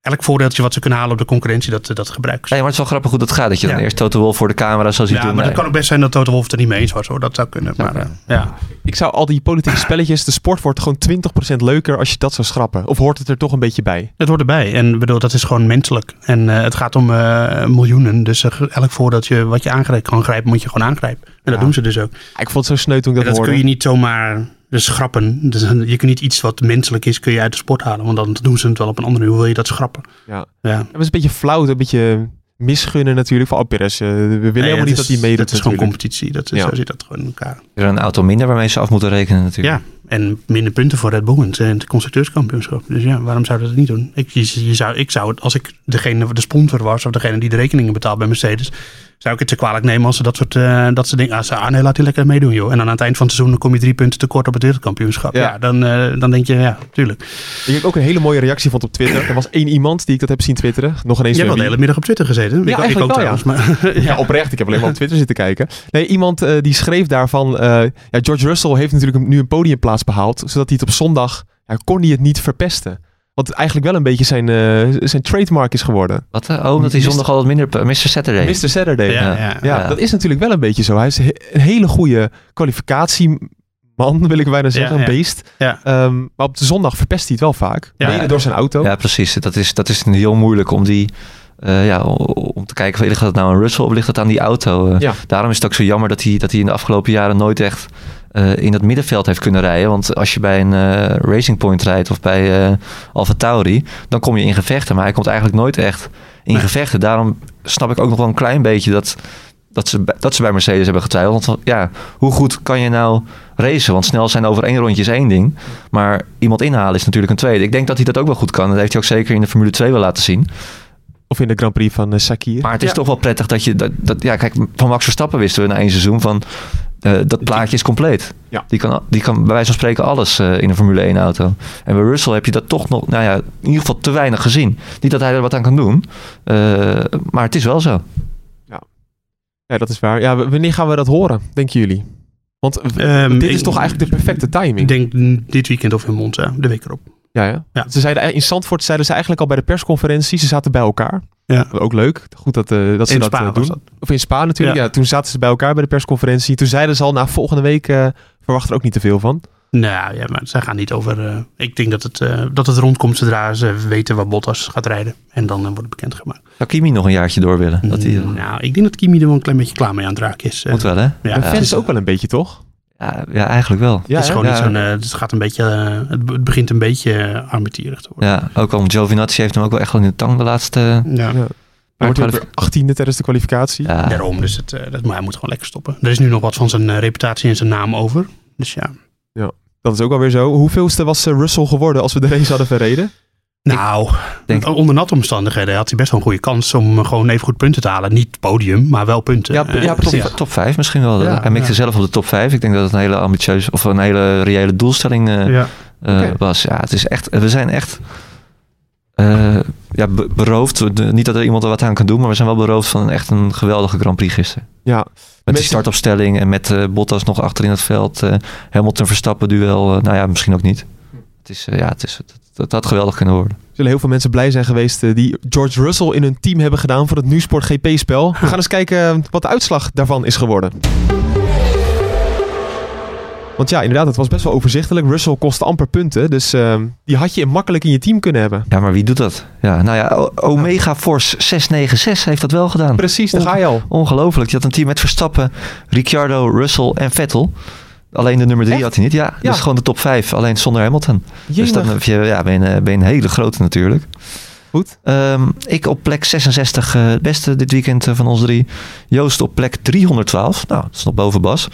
elk voordeeltje wat ze kunnen halen op de concurrentie. Dat, dat gebruiken ze. Nee, maar het is wel grappig hoe dat gaat. Dat je dan Ja. eerst Toto Wolff voor de camera zo ziet Ja, doen. maar dat Nee. kan ook best zijn dat Toto Wolff het er niet mee eens was. Hoor. Dat zou kunnen. Zou Maar, eh, kunnen. ja. Ik zou al die politieke spelletjes, de sport wordt gewoon 20% leuker als je dat zou schrappen. Of hoort het er toch een beetje bij? Het hoort erbij. En ik bedoel, dat is gewoon menselijk. En eh, het gaat om eh, miljoenen. Dus eh, elk voordat je wat je aangrijpt kan grijpen, moet je gewoon aangrijpen. En dat Ja. doen ze dus ook. Ik vond het zo sneu toen ik dat, dat hoorde. kun je niet zomaar dus schrappen. Dus, je kunt niet iets wat menselijk is, kun je uit de sport halen. Want dan doen ze het wel op een andere manier. Hoe wil je dat schrappen? Ja. Ja. Het was een beetje flauw, een beetje misgunnen natuurlijk. Van oh, Perez, eh, we willen Nee, helemaal niet is- dat hij meedoet Dat is gewoon competitie. Dat is, Ja. Zo zit dat gewoon in elkaar. Er is een auto minder waarmee ze af moeten rekenen natuurlijk. Ja, en minder punten voor Red Bull het- in het constructeurskampioenschap. Dus ja, waarom zouden ze dat niet doen? Ik, je, je zou, ik zou het, als ik degene, de sponsor was of degene die de rekeningen betaalt bij Mercedes, zou ik het te kwalijk nemen als ze dat soort eh, dat ze denken, ah, ze- ah, nee, laat lekker meedoen joh. En dan aan het eind van het seizoen dan kom je drie punten tekort op het wereldkampioenschap. Ja. Ja, dan, eh, dan denk je, ja, tuurlijk. Ik heb ook een hele mooie reactie vond op Twitter. Er was één iemand die ik dat heb zien twitteren. Nog ineens Je hebt wel de hele middag op Twitter gezeten. Ik, ik eigenlijk ook wel, ja. trouwens. Maar, Ja, oprecht. Ik heb alleen maar op Twitter zitten kijken. Nee, iemand eh, die schreef daarvan... ja, George Russell heeft natuurlijk nu een podiumplaats behaald... zodat hij het op zondag... Ja, kon hij het niet verpesten. Wat eigenlijk wel een beetje zijn, eh, zijn trademark is geworden. Wat? eh, Oh, omdat hij zondag altijd minder... Mr. Saturday. Mr. Saturday. Ja, ja, Ja. ja, Ja. dat is natuurlijk wel een beetje zo. Hij is he- een hele goede kwalificatieman, wil ik bijna zeggen. Ja, Een ja. beest. Ja. Ehm, maar op de zondag verpest hij het wel vaak. Ja. Mede door zijn auto. Ja, precies. Dat is, dat is heel moeilijk om die... eh, ja, om te kijken, ligt dat nou aan Russell of ligt dat aan die auto? Eh, Ja. Daarom is het ook zo jammer dat hij, dat hij in de afgelopen jaren nooit echt eh, in dat middenveld heeft kunnen rijden. Want als je bij een eh, Racing Point rijdt of bij eh Alfa Tauri, dan kom je in gevechten. Maar hij komt eigenlijk nooit echt in Nee. gevechten. Daarom snap ik ook nog wel een klein beetje dat, dat, ze, bij- dat ze bij Mercedes hebben getwijfeld. Want ja, hoe goed kan je nou racen? Want snel zijn over één rondje is één ding. Maar iemand inhalen is natuurlijk een tweede. Ik denk dat hij dat ook wel goed kan. Dat heeft hij ook zeker in de Formule 2 wel laten zien. Of in de Grand Prix van eh, Sakir. Maar het is Ja. toch wel prettig dat je... Dat, dat, ja, kijk, van Max Verstappen wisten we na één seizoen van... eh, dat plaatje is compleet. Ja. Die, kan, die kan bij wijze van spreken alles eh, in een Formule 1 auto. En bij Russell heb je dat toch nog... Nou ja, in ieder geval te weinig gezien. Niet dat hij er wat aan kan doen. eh, maar het is wel zo. Ja, dat is waar. Ja, wanneer gaan we dat horen, denken jullie? Want eh, Ehm, dit is ik- toch eigenlijk de perfecte timing. Ik denk dit weekend of in Monza, de week erop. Ja, ja. Ja. Ze zeiden, in Zandvoort zeiden ze eigenlijk al bij de persconferentie. Ze zaten bij elkaar. Ja. Ook leuk. Goed dat, eh, dat ze In dat Spa eh, was doen. dat. Of in Spa natuurlijk. Ja. Ja. toen zaten ze bij elkaar bij de persconferentie. Toen zeiden ze al, na volgende week eh, verwacht er ook niet te veel van. Nou ja, maar zij gaan niet over. eh, ik denk dat het, eh, dat het rondkomt zodra ze weten waar Bottas gaat rijden. En dan wordt het bekendgemaakt. Zou Kimi nog een jaartje door willen? Dat hij, Nou, ik denk dat Kimi er wel een klein beetje klaar mee aan het raken is. Moet wel, hè? ja, het fans is ook wel een beetje, toch? Ja, ja eigenlijk wel. Ja, het is gewoon Ja. niet zo'n. eh, het gaat een beetje. eh, het be- het begint een beetje uh, armetierig te worden. Ja, ook al Giovinazzi heeft hem ook wel echt wel in de tang de laatste... Ja. Ja. Dan wordt hij weer 18e tijdens de kwalificatie. Ja, Daarom, dus het, eh, dat, maar hij moet gewoon lekker stoppen. Er is nu nog wat van zijn eh, reputatie en zijn naam over. Dus ja. Dat is ook alweer zo. Hoeveelste was eh, Russell geworden als we de race hadden verreden? Nou, denk- onder natte omstandigheden had hij best wel een goede kans om eh, gewoon even goed punten te halen. Niet podium, maar wel punten. Ja, Eh, ja, top, precies. top 5 misschien wel. Ja, hij mikte ja. zelf op de top 5. Ik denk dat het een hele ambitieuze of een hele reële doelstelling eh, eh, was. Ja, het is echt, we zijn echt eh, ja, be- beroofd. Niet dat er iemand er wat aan kan doen, maar we zijn wel beroofd van een, echt een geweldige Grand Prix gisteren. Ja. Met die startopstelling en met eh, Bottas nog achter in het veld. eh Hamilton Verstappen duel. eh, nou ja, misschien ook niet. Het, is, eh, ja, het, is, het, had geweldig kunnen worden. zullen heel veel mensen blij zijn geweest eh, die George Russell in hun team hebben gedaan voor het NuSport GP-spel. We gaan eens kijken eh, wat de uitslag daarvan is geworden. Want ja, inderdaad, het was best wel overzichtelijk. Russell kostte amper punten, dus die had je makkelijk in je team kunnen hebben. Ja, maar wie doet dat? Ja, nou ja, O- Omega Force 696 heeft dat wel gedaan. Precies, daar ga je al. Ongelooflijk. Je had een team met Verstappen, Ricciardo, Russell en Vettel. Alleen de nummer drie Echt? had hij niet. Ja, Ja. dus gewoon de top vijf. Alleen zonder Hamilton. Dus dan heb je, ja, ben, je, een- ben je een hele grote natuurlijk. Goed. Ehm, ik op plek 66, eh, het beste dit weekend eh, van ons drie. Joost op plek 312. Nou, dat is nog boven Bas.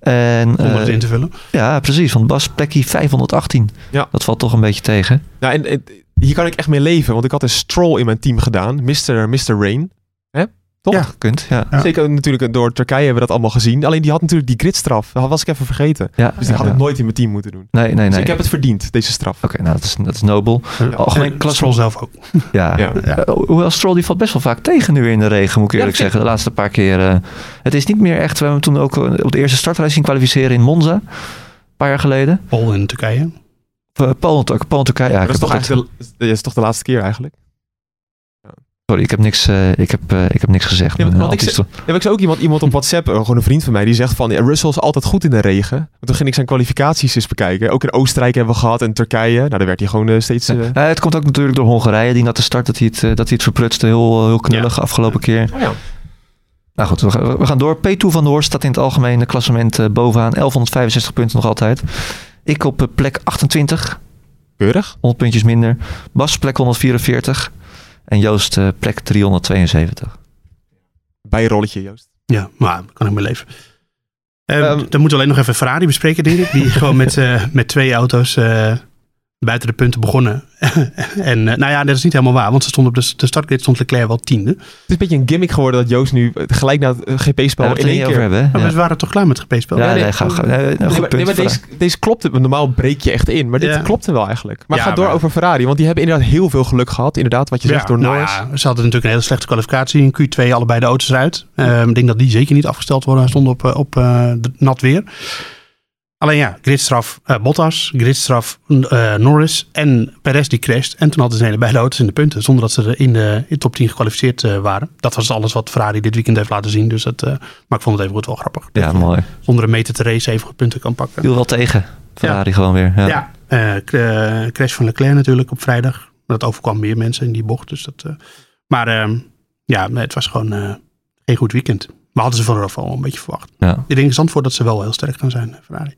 En, Om eh, het in te vullen. ja, precies. Want Bas plekje 518. Ja. Dat valt toch een beetje tegen. Nou, en, en hier kan ik echt mee leven, want ik had een Stroll in mijn team gedaan. Mr. Mr. Rain. Toch? Ja, kunt. Ja. Ja. Zeker natuurlijk door Turkije hebben we dat allemaal gezien. Alleen die had natuurlijk die gridstraf. Dat was ik even vergeten. Ja, Dus die had ja. ik nooit in mijn team moeten doen. Nee, nee, nee. Dus ik heb het verdiend, deze straf. Oké, nou, dat is, dat is nobel. Algemeen En klas- Stroll zelf ook. Ja. Ja. Eh, hoewel Stroll die valt best wel vaak tegen nu in de regen, moet ik eerlijk zeggen. De laatste paar keer. eh, het is niet meer echt. We hebben hem toen ook eh, op de eerste startreis zien kwalificeren in Monza. Een paar jaar geleden. Pol in Turkije. Polen, Polen, Turkije. Ja, dat, is toch de, dat is toch de laatste keer eigenlijk? Sorry, ik heb niks, eh, ik heb, eh, ik heb niks gezegd. Ja, Mijn, want eh, ik zag ook iemand, iemand op WhatsApp, eh, gewoon een vriend van mij, die zegt van ja, Russell is altijd goed in de regen. Maar toen ging ik zijn kwalificaties eens bekijken. Ook in Oostenrijk hebben we gehad en Turkije. Nou, daar werd hij gewoon eh, steeds... eh, Eh, het komt ook natuurlijk door Hongarije, die na de start dat hij het, eh, dat hij het verprutste. Heel, heel knullig afgelopen keer. Oh ja. Nou goed, we gaan, we gaan door. P2 van der Horst staat in het algemene klassement eh, bovenaan. 1165 punten nog altijd. Ik op eh, plek 28. Keurig. 100 puntjes minder. Bas plek 144. En Joost eh, plek 372. Bijrolletje, Joost. Ja, maar kan ik mee leven. Ehm. dan moeten we alleen nog even Ferrari bespreken, denk ik. Die gewoon met, eh, met twee auto's eh, buiten de punten begonnen. en eh, nou ja, dat is niet helemaal waar. Want ze stonden op de, de startgrid stond Leclerc wel tiende. Het is een beetje een gimmick geworden dat Joost nu eh, gelijk na het eh, GP-spel we in er één keer... over hebben. Maar Ja. we waren toch klaar met het GP-spel? Ja, nee, nee, ga, ga, nee, Nee, goed nee, maar deze, deze klopt. het. Normaal breek je echt in. Maar dit Ja. klopte wel eigenlijk. Maar Ja, ga door maar- over Ferrari. Want die hebben inderdaad heel veel geluk gehad. Inderdaad, wat je zegt door nou Norris. ja, ze hadden natuurlijk een hele slechte kwalificatie. In Q2 allebei de auto's eruit. Ehm, ik denk dat die zeker niet afgesteld worden. Hij stond op, op eh, nat weer. Alleen ja, gridstraf eh, Bottas, gridstraf eh, Norris en Perez die crasht. En toen hadden ze de hele beide auto's in de punten. Zonder dat ze er in de, in de top 10 gekwalificeerd eh, waren. Dat was alles wat Ferrari dit weekend heeft laten zien. Dus dat, maar ik vond het even goed wel grappig. Ja, mooi. Zonder een meter te race even goed punten kan pakken. Viel wel tegen. Ferrari gewoon weer. Ja. Ja, crash van Leclerc natuurlijk op vrijdag. Maar dat overkwam meer mensen in die bocht. Dus dat, maar ehm, ja, het was gewoon geen goed weekend. Maar hadden ze vooraf al een beetje verwacht. Ja. Ik denk Zandvoort dat ze wel heel sterk gaan zijn, Ferrari.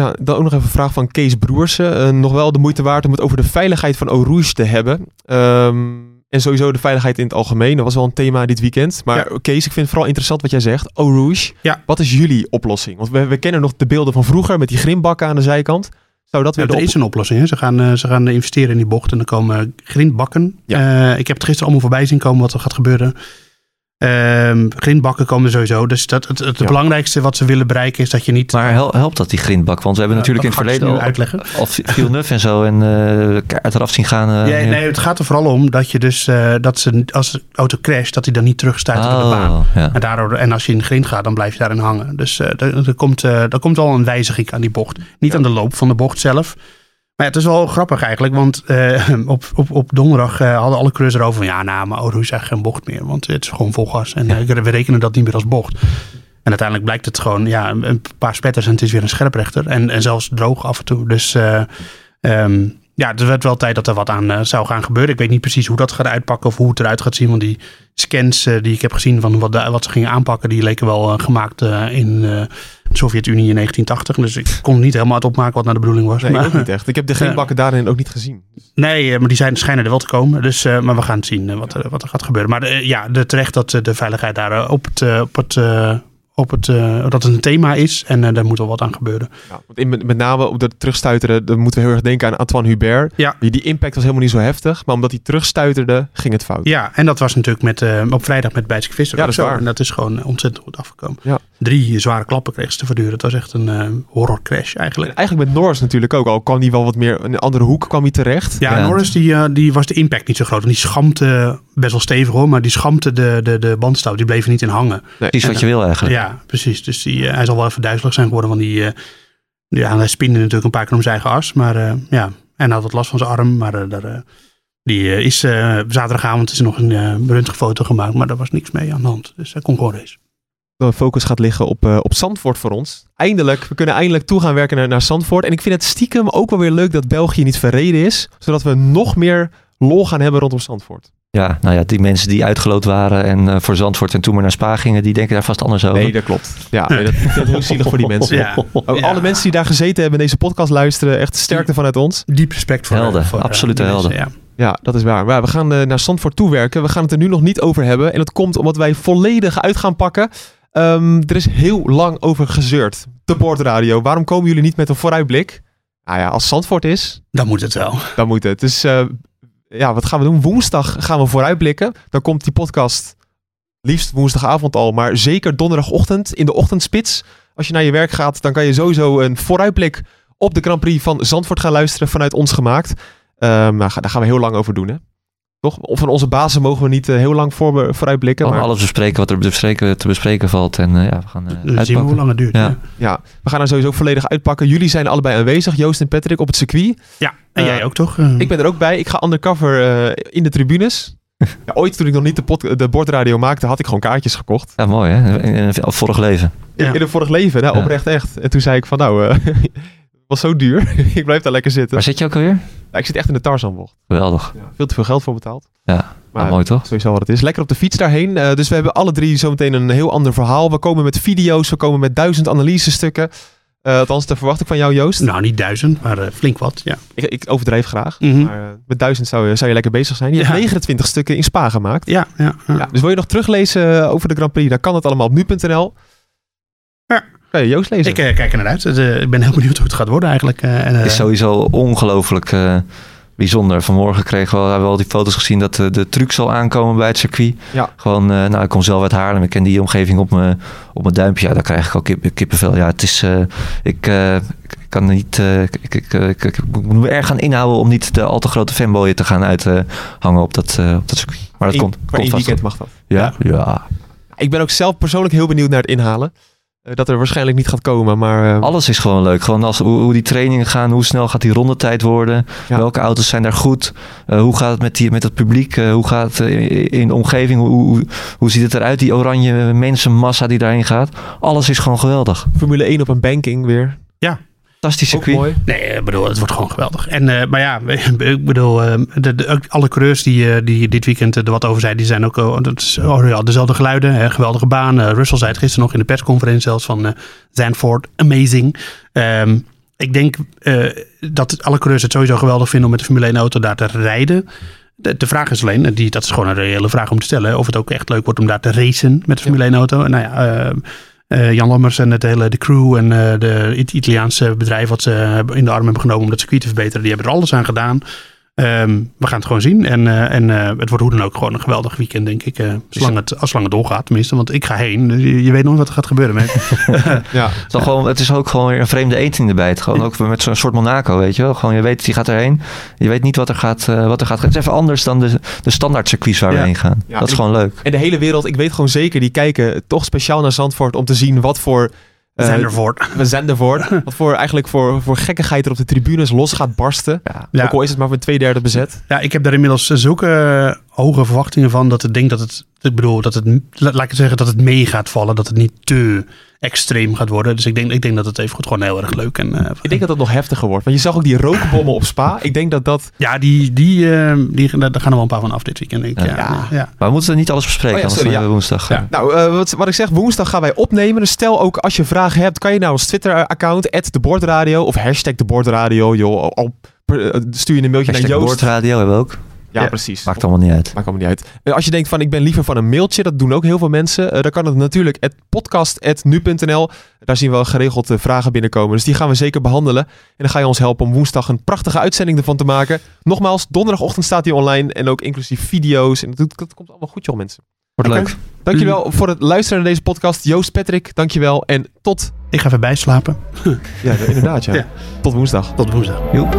Ja, dan ook nog even een vraag van Kees Broersen. Eh, nog wel de moeite waard om het over de veiligheid van Rouge te hebben. Ehm, en sowieso de veiligheid in het algemeen. Dat was wel een thema dit weekend. Maar Kees, ik vind het vooral interessant wat jij zegt. Ja. wat is jullie oplossing? Want we, we kennen nog de beelden van vroeger met die grimbakken aan de zijkant. Zou dat weer Ja, er op- is een oplossing. Hè. Ze, gaan, eh, ze gaan investeren in die bocht en dan komen grindbakken. Ja. Eh, ik heb het gisteren allemaal voorbij zien komen wat er gaat gebeuren. Ehm grindbakken komen sowieso. Dus dat, het, het Ja. belangrijkste wat ze willen bereiken is dat je niet... Maar hel- helpt dat die grindbak? Want we hebben Ja, natuurlijk in het verleden al, uitleggen. al Villeneuve en zo en eh kaart eraf zien gaan. eh, Ja, nee, het gaat er vooral om dat je dus, eh, dat ze, als de auto crasht, dat hij dan niet terugstuit op de baan. Oh, ja. En, daardoor, en als je in grind gaat, dan blijf je daarin hangen. Dus eh, er, komt, eh, er komt wel een wijziging aan die bocht. Niet aan de loop van de bocht zelf. Maar ja, het is wel grappig eigenlijk, want eh, op, op, op donderdag eh, hadden alle crews erover van ja, nou, maar Oro is eigenlijk geen bocht meer, want het is gewoon vol gas en eh, we rekenen dat niet meer als bocht. En uiteindelijk blijkt het gewoon ja, een paar spetters en het is weer een scherprechter. En, en zelfs droog af en toe. Dus eh, ehm, ja, het werd wel tijd dat er wat aan eh, zou gaan gebeuren. Ik weet niet precies hoe dat gaat uitpakken of hoe het eruit gaat zien. Want die scans eh, die ik heb gezien van wat, de- wat ze gingen aanpakken, die leken wel eh, gemaakt in de Sovjet-Unie in 1980. Dus ik kon niet helemaal het opmaken wat naar de bedoeling was. Nee, maar, ook niet echt. Ik heb de geen Ja. bakken daarin ook niet gezien. Nee, maar die zijn, schijnen er wel te komen. Dus, maar we gaan zien wat, er, wat er gaat gebeuren. Maar ja, de, terecht dat de veiligheid daar op het, op het, op het, eh, dat het een thema is. En eh, daar moet wel wat aan gebeuren. Ja, want in, met, met name op dat terugstuiteren, dan moeten we heel erg denken aan Antoine Hubert. Ja. Die, die impact was helemaal niet zo heftig, maar omdat hij terugstuiterde, ging het fout. Ja, en dat was natuurlijk met, eh, op vrijdag met Bijtske Visser. Ja, dat is zo. waar. En dat is gewoon ontzettend goed afgekomen. Ja. Drie zware klappen kreeg ze te verduren. Het was echt een eh horror crash En eigenlijk. eigenlijk met Norris natuurlijk ook al. Kwam hij wel wat meer een andere hoek kwam hij terecht. Ja, Ja. Norris die, die was de impact niet zo groot. En die schampte best wel stevig hoor. Maar die schampte de, de, de bandstouw. Die bleef er niet in hangen. Precies wat je wil eigenlijk. Ja, precies. Dus die, eh, hij zal wel even duizelig zijn geworden. Want die, eh, ja, hij spinde natuurlijk een paar keer om zijn eigen as. Maar eh, ja, en hij had wat last van zijn arm. Maar daar, die is eh, zaterdagavond is er nog een uh, röntgenfoto gemaakt. Maar daar was niks mee aan de hand. Dus hij kon gewoon race. De focus gaat liggen op, eh, op Zandvoort voor ons. Eindelijk, we kunnen eindelijk toe gaan werken naar, naar Zandvoort. En ik vind het stiekem ook wel weer leuk dat België niet verreden is. Zodat we nog meer lol gaan hebben rondom Zandvoort. Ja, nou ja, die mensen die uitgeloot waren en eh, voor Zandvoort en toen maar naar Spa gingen, die denken daar vast anders over. Nee, dat klopt. Ja, nee, dat het heel zielig voor die mensen. Ja. Ook Ja. Alle mensen die daar gezeten hebben en deze podcast luisteren, echt sterkte vanuit ons. Diep respect voor Helden, voor, eh, absolute mensen, helden. Ja. Ja, dat is waar. Maar we gaan eh, naar Zandvoort toewerken. We gaan het er nu nog niet over hebben. En dat komt omdat wij volledig uit gaan pakken. Ehm, er is heel lang over gezeurd. De boordradio. Waarom komen jullie niet met een vooruitblik? Nou ja, als Zandvoort is, Dan moet het wel. dan moet het. Dus eh, ja, wat gaan we doen? Woensdag gaan we vooruitblikken. Dan komt die podcast liefst woensdagavond al. Maar zeker donderdagochtend in de ochtendspits. Als je naar je werk gaat, dan kan je sowieso een vooruitblik op de Grand Prix van Zandvoort gaan luisteren. Vanuit ons gemaakt. Ga- daar gaan we heel lang over doen, hè? Toch? Of van onze bazen mogen we niet eh, heel lang voor, vooruitblikken. Maar alles bespreken wat er te bespreken, te bespreken valt. En eh, ja, we gaan eh, Dan zien uitpakken. hoe lang het duurt. Ja. Ja, ja, we gaan er sowieso volledig uitpakken. Jullie zijn allebei aanwezig, Joost en Patrick, op het circuit. ja. en Eh, jij ook toch? Eh, Ik ben er ook bij. Ik ga undercover eh, in de tribunes. Ja, ooit toen ik nog niet de, pod- de bordradio maakte, had ik gewoon kaartjes gekocht. Ja, mooi hè. In, in, in- vorig leven. Ja. In, in een vorig leven, nou, Ja. oprecht echt. En toen zei ik van nou, eh, het was zo duur. ik blijf daar lekker zitten. Waar zit je ook alweer? Ja, ik zit echt in de Tarzanbocht. Geweldig. Veel te veel geld voor betaald. Ja, Maar nou, mooi toch? sowieso wat het is. Lekker op de fiets daarheen. Eh, dus we hebben alle drie zometeen een heel ander verhaal. We komen met video's, we komen met duizend analysestukken. Eh althans, dat verwacht ik van jou, Joost. Nou, niet duizend, maar eh, flink wat. Ja. Ik, ik overdrijf graag. Mhm. Maar met duizend zou je, zou je lekker bezig zijn. Je Ja. hebt 29 stukken in Spa gemaakt. Ja, ja, ja. Ja, dus wil je nog teruglezen over de Grand Prix? Dan kan het allemaal op nu.nl. Ja. Kan je Joost lezen? Ik eh, kijk er naar uit. Eh, ik ben heel benieuwd hoe het gaat worden eigenlijk. eh, en, eh, Het is sowieso ongelooflijk eh, bijzonder. Vanmorgen kregen we, hebben we al die foto's gezien dat eh, de truc zal aankomen bij het circuit. Ja. Gewoon, eh, nou, ik kom zelf uit Haarlem. Ik ken die omgeving op mijn op mijn duimpje. Ja, daar krijg ik al kip, kippenvel. Ja, het is, eh, ik, eh, ik kan niet, eh, ik, ik, ik, ik, ik moet me erg gaan inhouden om niet de al te grote fanboyen te gaan uithangen op, dat, eh, op dat circuit. Maar dat komt, komt vast weekend mag dat. Ja, ja. Ik ben ook zelf persoonlijk heel benieuwd naar het inhalen. Eh, dat er waarschijnlijk niet gaat komen, maar... eh, Alles is gewoon leuk. Gewoon als, hoe, hoe die trainingen gaan, hoe snel gaat die rondetijd worden. Ja. Welke auto's zijn daar goed? Eh, hoe gaat het met, die, met het publiek? Eh, hoe gaat het in de omgeving? Hoe, hoe, hoe ziet het eruit, die oranje mensenmassa die daarheen gaat? Alles is gewoon geweldig. Formule 1 op een banking weer. Fantastisch Ook circuit. mooi. Nee, ik bedoel, het wordt gewoon geweldig. En, eh, maar ja, ik bedoel, eh, de, alle coureurs die, eh, die dit weekend er wat over zeiden, die zijn ook oh, dat is, oh, ja, dezelfde geluiden. Hè, geweldige baan. Russell zei het gisteren nog in de persconferentie zelfs van eh Zandvoort, amazing. Ehm, ik denk eh, dat alle coureurs het sowieso geweldig vinden om met de Formule 1 auto daar te rijden. De, de vraag is alleen, en die, dat is gewoon een reële vraag om te stellen, of het ook echt leuk wordt om daar te racen met de Formule 1 auto. En nou ja, eh, Jan Lammers en het hele, de crew en eh, de It- Italiaanse bedrijf wat ze in de arm hebben genomen om dat circuit te verbeteren, die hebben er alles aan gedaan. Ehm, we gaan het gewoon zien. En, eh, en eh, het wordt hoe dan ook gewoon een geweldig weekend, denk ik. eh, zolang, het, als lang het doorgaat, tenminste. Want ik ga heen. Dus je, je weet nooit wat er gaat gebeuren. Met. Ja. Het is, gewoon, het is ook gewoon weer een vreemde eten erbij. Het gewoon ook met zo'n soort Monaco, weet je wel. Gewoon, je weet, die gaat erheen. Je weet niet wat er gaat, eh, wat er gaat. Het is even anders dan de, de standaard circuits waar Ja. we heen gaan. Ja, dat is ik- gewoon leuk. En de hele wereld, ik weet gewoon zeker, die kijken toch speciaal naar Zandvoort om te zien wat voor eh, Zendervoort. we zenden voor. Wat voor eigenlijk voor, voor gekkigheid er op de tribunes los gaat barsten. Ja. Ook al is het maar voor twee derde bezet. Ja, ik heb daar inmiddels zulke eh, hoge verwachtingen van dat ik denk dat het, ik bedoel, dat het, la- laat ik het zeggen, dat het mee gaat vallen. Dat het niet te extreem gaat worden. Dus ik denk, ik denk dat het even goed gewoon heel erg leuk en eh, Ik denk dat het nog heftiger wordt. Want je zag ook die rookbommen op Spa. Ik denk dat dat... ja, die, die, eh, die, daar gaan er wel een paar van af dit weekend. Denk ik. Ja. Ja, ja. Maar we moeten niet alles bespreken, Oh ja, sorry, dan ja. woensdag. Ja. Nou, eh, wat, wat ik zeg, woensdag gaan wij opnemen. Dus stel ook als je vragen hebt, kan je naar ons Twitter-account, @debordradio of hashtag debordradio. Joh, eh, stuur je een mailtje Hashtag naar Joost. boordradio hebben we ook. Ja, Ja. precies. Maakt allemaal niet uit. Maakt allemaal niet uit. Eh, Als je denkt van ik ben liever van een mailtje, dat doen ook heel veel mensen. eh, dan kan het natuurlijk at podcast.nu.nl. Daar zien we geregeld eh, vragen binnenkomen. Dus die gaan we zeker behandelen. En dan ga je ons helpen om woensdag een prachtige uitzending ervan te maken. Nogmaals, donderdagochtend staat die online. En ook inclusief video's. En dat, doet- dat komt allemaal goed joh mensen. Wordt leuk. Dankjewel voor het luisteren naar deze podcast. Joost Patrick, dankjewel. En tot... Ik ga even bijslapen. Ja, inderdaad ja. Ja. Tot woensdag. Tot woensdag. Joep.